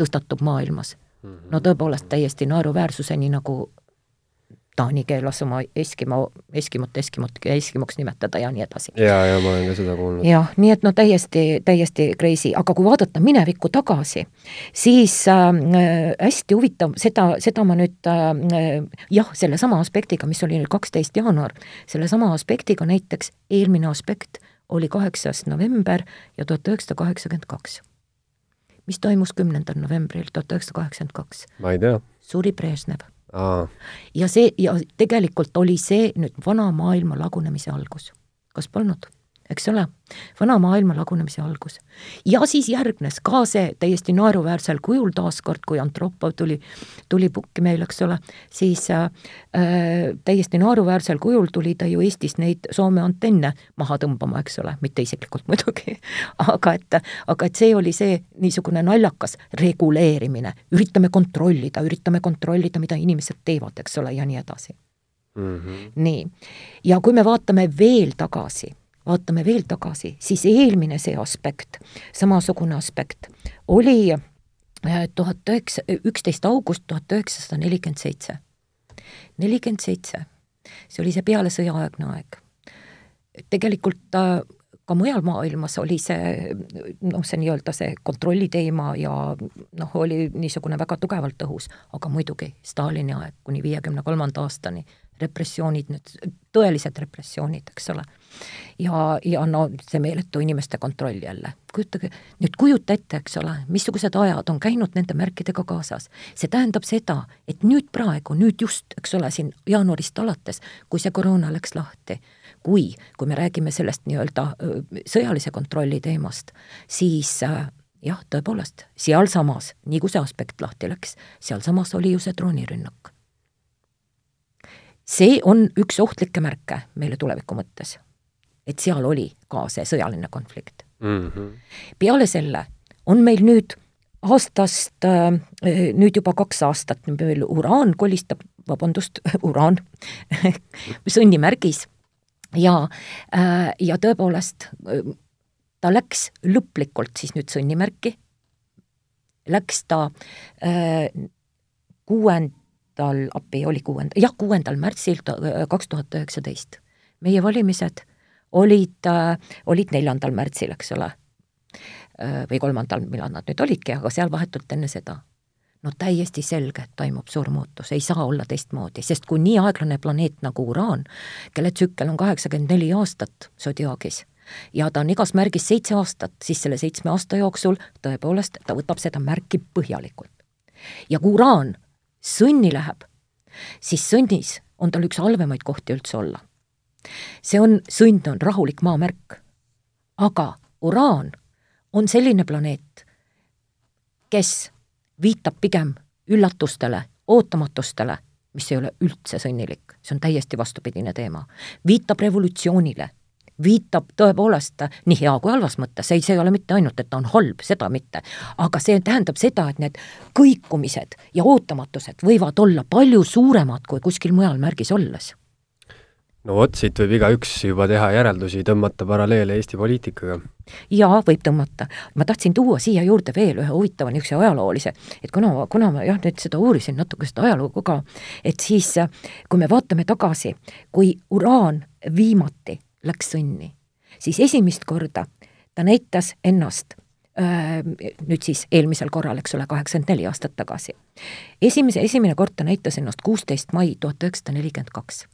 tõstatub maailmas. no tõepoolest täiesti naeruväärsuseni, nagu taani keelas oma Eskimo, Eskimot Eskimot, Eskimoks nimetada ja nii edasi. ja, ja ma olen ka seda kuulnud. jah, nii et no täiesti, täiesti crazy, aga kui vaadata minevikku tagasi, siis äh, hästi huvitav, seda, seda ma nüüd äh, jah, sellesama aspektiga, mis oli nüüd kaksteist jaanuar, sellesama aspektiga näiteks eelmine aspekt oli kaheksas november ja tuhat üheksasada kaheksakümmend kaks. mis toimus kümnendal novembril tuhat üheksasada kaheksakümmend kaks? ma ei tea. suri Brežnev. Ja see, ja tegelikult oli see nüüd vana maailma lagunemise algus. kas polnud? Eks ole, vana maailma lagunemise algus. ja siis järgnes ka see täiesti naeruväärsel kujul taaskord, kui Antropov tuli, tuli pukki meil, eks ole, siis äh, täiesti naeruväärsel kujul tuli ta ju Eestis neid Soome antenne maha tõmbama, eks ole, mitte isiklikult muidugi aga et, aga et see oli see niisugune naljakas reguleerimine, üritame kontrollida, üritame kontrollida, mida inimesed teevad, eks ole, ja nii edasi mm. -hmm. nii, ja kui me vaatame veel tagasi vaatame veel tagasi, siis eelmine see aspekt, samasugune aspekt, oli äh, tuhat üheksa, üksteist august tuhat üheksasada nelikümmend seitse. nelikümmend seitse, see oli see pealesõjaaegne aeg. tegelikult äh, ka mujal maailmas oli see noh, see nii-öelda see kontrolli teema ja noh, oli niisugune väga tugevalt õhus, aga muidugi Stalini aeg kuni viiekümne kolmanda aastani repressioonid, need tõelised repressioonid, eks ole. ja, ja no see meeletu inimeste kontroll jälle, kujutage, nüüd kujuta ette, eks ole, missugused ajad on käinud nende märkidega kaasas. see tähendab seda, et nüüd praegu, nüüd just, eks ole, siin jaanuarist alates, kui see koroona läks lahti, kui, kui me räägime sellest nii-öelda sõjalise kontrolli teemast, siis äh, jah, tõepoolest, sealsamas, nii kui see aspekt lahti läks, sealsamas oli ju see droonirünnak see on üks ohtlikke märke meile tuleviku mõttes. et seal oli ka see sõjaline konflikt mm. -hmm. peale selle on meil nüüd aastast, äh, nüüd juba kaks aastat, meil uraan kolistab, vabandust, uraan sõnnimärgis ja, äh, ja tõepoolest ta läks lõplikult siis nüüd sõnnimärki, läks ta äh, kuuend-, kuuendal, appi oli kuuenda, jah, kuuendal märtsil kaks tuhat üheksateist. meie valimised olid, äh, olid neljandal märtsil, eks ole. Äh, või kolmandal, millal nad nüüd olidki, aga seal vahetult enne seda. no täiesti selge, et toimub suur muutus, ei saa olla teistmoodi, sest kui nii aeglane planeet nagu Uraan, kelle tsükkel on kaheksakümmend neli aastat sodiaagis, ja ta on igas märgis seitse aastat, siis selle seitsme aasta jooksul tõepoolest ta võtab seda märki põhjalikult. ja kui uraan sõnni läheb, siis sõnnis on tal üks halvemaid kohti üldse olla. see on, sõnn on rahulik maamärk. aga uraan on selline planeet, kes viitab pigem üllatustele, ootamatustele, mis ei ole üldse sõnnilik, see on täiesti vastupidine teema. viitab revolutsioonile viitab tõepoolest nii hea kui halvas mõttes, ei, see ei ole mitte ainult, et ta on halb, seda mitte, aga see tähendab seda, et need kõikumised ja ootamatused võivad olla palju suuremad kui kuskil mujal märgis olles no vot, siit võib igaüks juba teha järeldusi, tõmmata paralleele Eesti poliitikaga. jaa, võib tõmmata. ma tahtsin tuua siia juurde veel ühe huvitava niisuguse ajaloolise, et kuna, kuna ma jah, nüüd seda uurisin natuke, seda ajalugu ka, et siis kui me vaatame tagasi, kui uraan viimati läks sõnni, siis esimest korda ta näitas ennast nüüd siis eelmisel korral, eks ole, kaheksakümmend neli aastat tagasi. esimese, esimene kord ta näitas ennast kuusteist mai tuhat üheksasada nelikümmend kaks.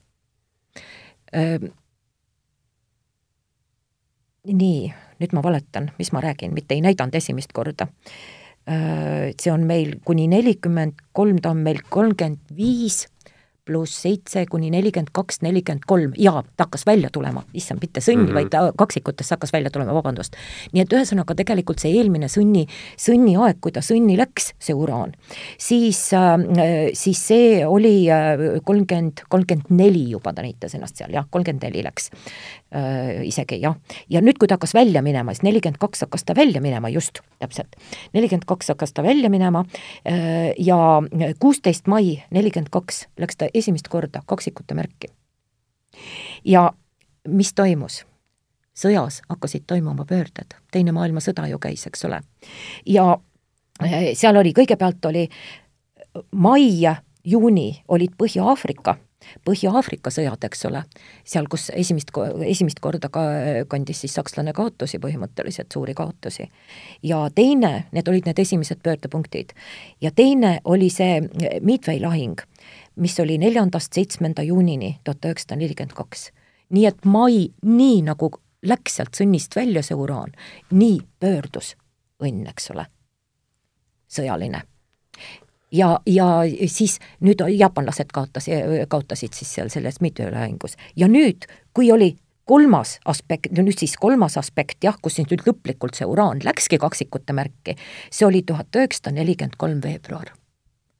nii, nüüd ma valetan, mis ma räägin, mitte ei näidanud esimest korda. see on meil kuni nelikümmend kolm, ta on meil kolmkümmend viis pluss seitse kuni nelikümmend kaks, nelikümmend kolm ja ta hakkas välja tulema, issand, mitte sõnni mm, -hmm. vaid ta kaksikutesse hakkas välja tulema, vabandust. nii et ühesõnaga tegelikult see eelmine sõnni, sõnni aeg, kui ta sõnni läks, see uraan, siis äh,, siis see oli äh, kolmkümmend, kolmkümmend neli juba ta näitas ennast seal, jah, kolmkümmend neli läks äh, isegi jah. ja nüüd, kui ta hakkas välja minema, siis nelikümmend kaks hakkas ta välja minema, just, täpselt. nelikümmend kaks hakkas ta välja minema äh, ja kuusteist mai nelikümmend kaks läks ta esimest korda kaksikute märki. ja mis toimus? sõjas hakkasid toimuma pöörded, Teine maailmasõda ju käis, eks ole. ja eh, seal oli, kõigepealt oli mai, juuni olid Põhja-Aafrika Põhja-Aafrika sõjad, eks ole, seal, kus esimest, esimest korda ka kandis siis sakslane kaotusi põhimõtteliselt, suuri kaotusi. ja teine, need olid need esimesed pöördepunktid, ja teine oli see Midway lahing mis oli neljandast seitsmenda juunini tuhat üheksasada nelikümmend kaks. nii et mai, nii nagu läks sealt sõnnist välja see uraan, nii pöördus õnn, eks ole, sõjaline. ja, ja siis nüüd jaapanlased kaotas, kaotasid siis seal selles Midway lahingus ja nüüd, kui oli kolmas aspekt, no nüüd siis kolmas aspekt jah, kus siis nüüd lõplikult see uraan läkski kaksikute märki, see oli tuhat üheksasada nelikümmend kolm veebruar.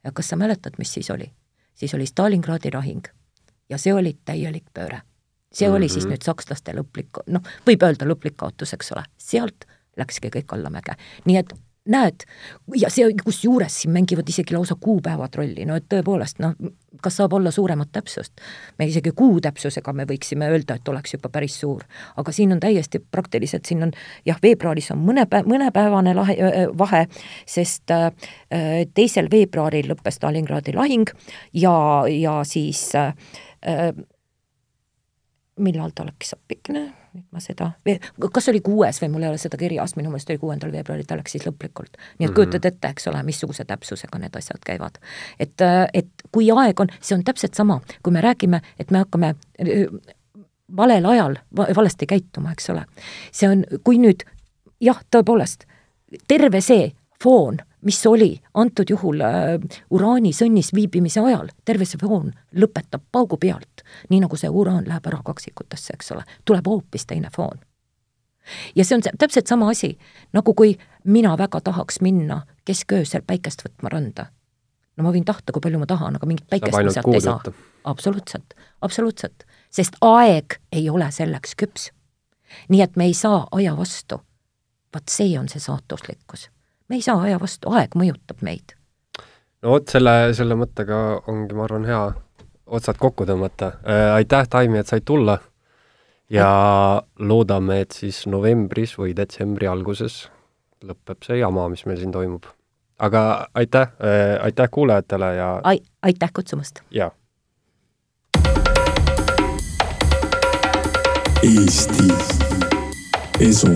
ja kas sa mäletad, mis siis oli? Siis oli Stalingradi lahing ja see oli täielik pööre. see mm -hmm. oli siis mhm. nüüd sakslaste lõplik, noh, võib öelda lõplik kaotus, eks ole, sealt läkski kõik allamäge. nii et näed, ja see, kusjuures siin mängivad isegi lausa kuupäevad rolli, no et tõepoolest, noh, kas saab olla suuremat täpsust? me isegi kuu täpsusega me võiksime öelda, et oleks juba päris suur. aga siin on täiesti praktiliselt, siin on jah, veebruaris on mõne päev, mõnepäevane lahe, vahe, sest äh, teisel veebruaril lõppes Stalingradi lahing ja, ja siis äh, millal ta läks appikene, nüüd ma seda, kas oli kuues või mul ei ole seda kirjas, minu meelest oli kuuendal veebruaril, ta läks siis lõplikult. nii et -hmm. kujutad ette, eks ole, missuguse täpsusega need asjad käivad. et, et kui aeg on, see on täpselt sama, kui me räägime, et me hakkame valel ajal valesti käituma, eks ole. see on, kui nüüd jah, tõepoolest, terve see foon mis oli antud juhul äh, uraani sõnnis viibimise ajal, terve see foon lõpetab paugu pealt, nii nagu see uraan läheb ära kaksikutesse, eks ole, tuleb hoopis teine foon. ja see on täpselt sama asi, nagu kui mina väga tahaks minna kesköösel päikest võtma randa. no ma võin tahta, kui palju ma tahan, aga mingit päikest ma sealt ei saa. absoluutselt, absoluutselt, sest aeg ei ole selleks küps. nii et me ei saa aja vastu. vot see on see saatuslikkus me ei saa aja vastu, aeg mõjutab meid. no vot, selle, selle mõttega ongi, ma arvan, hea otsad kokku tõmmata äh,. aitäh, Taimi, et said tulla ja loodame, et siis novembris või detsembri alguses lõpeb see jama, mis meil siin toimub. aga aitäh äh,, aitäh kuulajatele ja Ai, aitäh kutsumast! jaa. Eesti Esu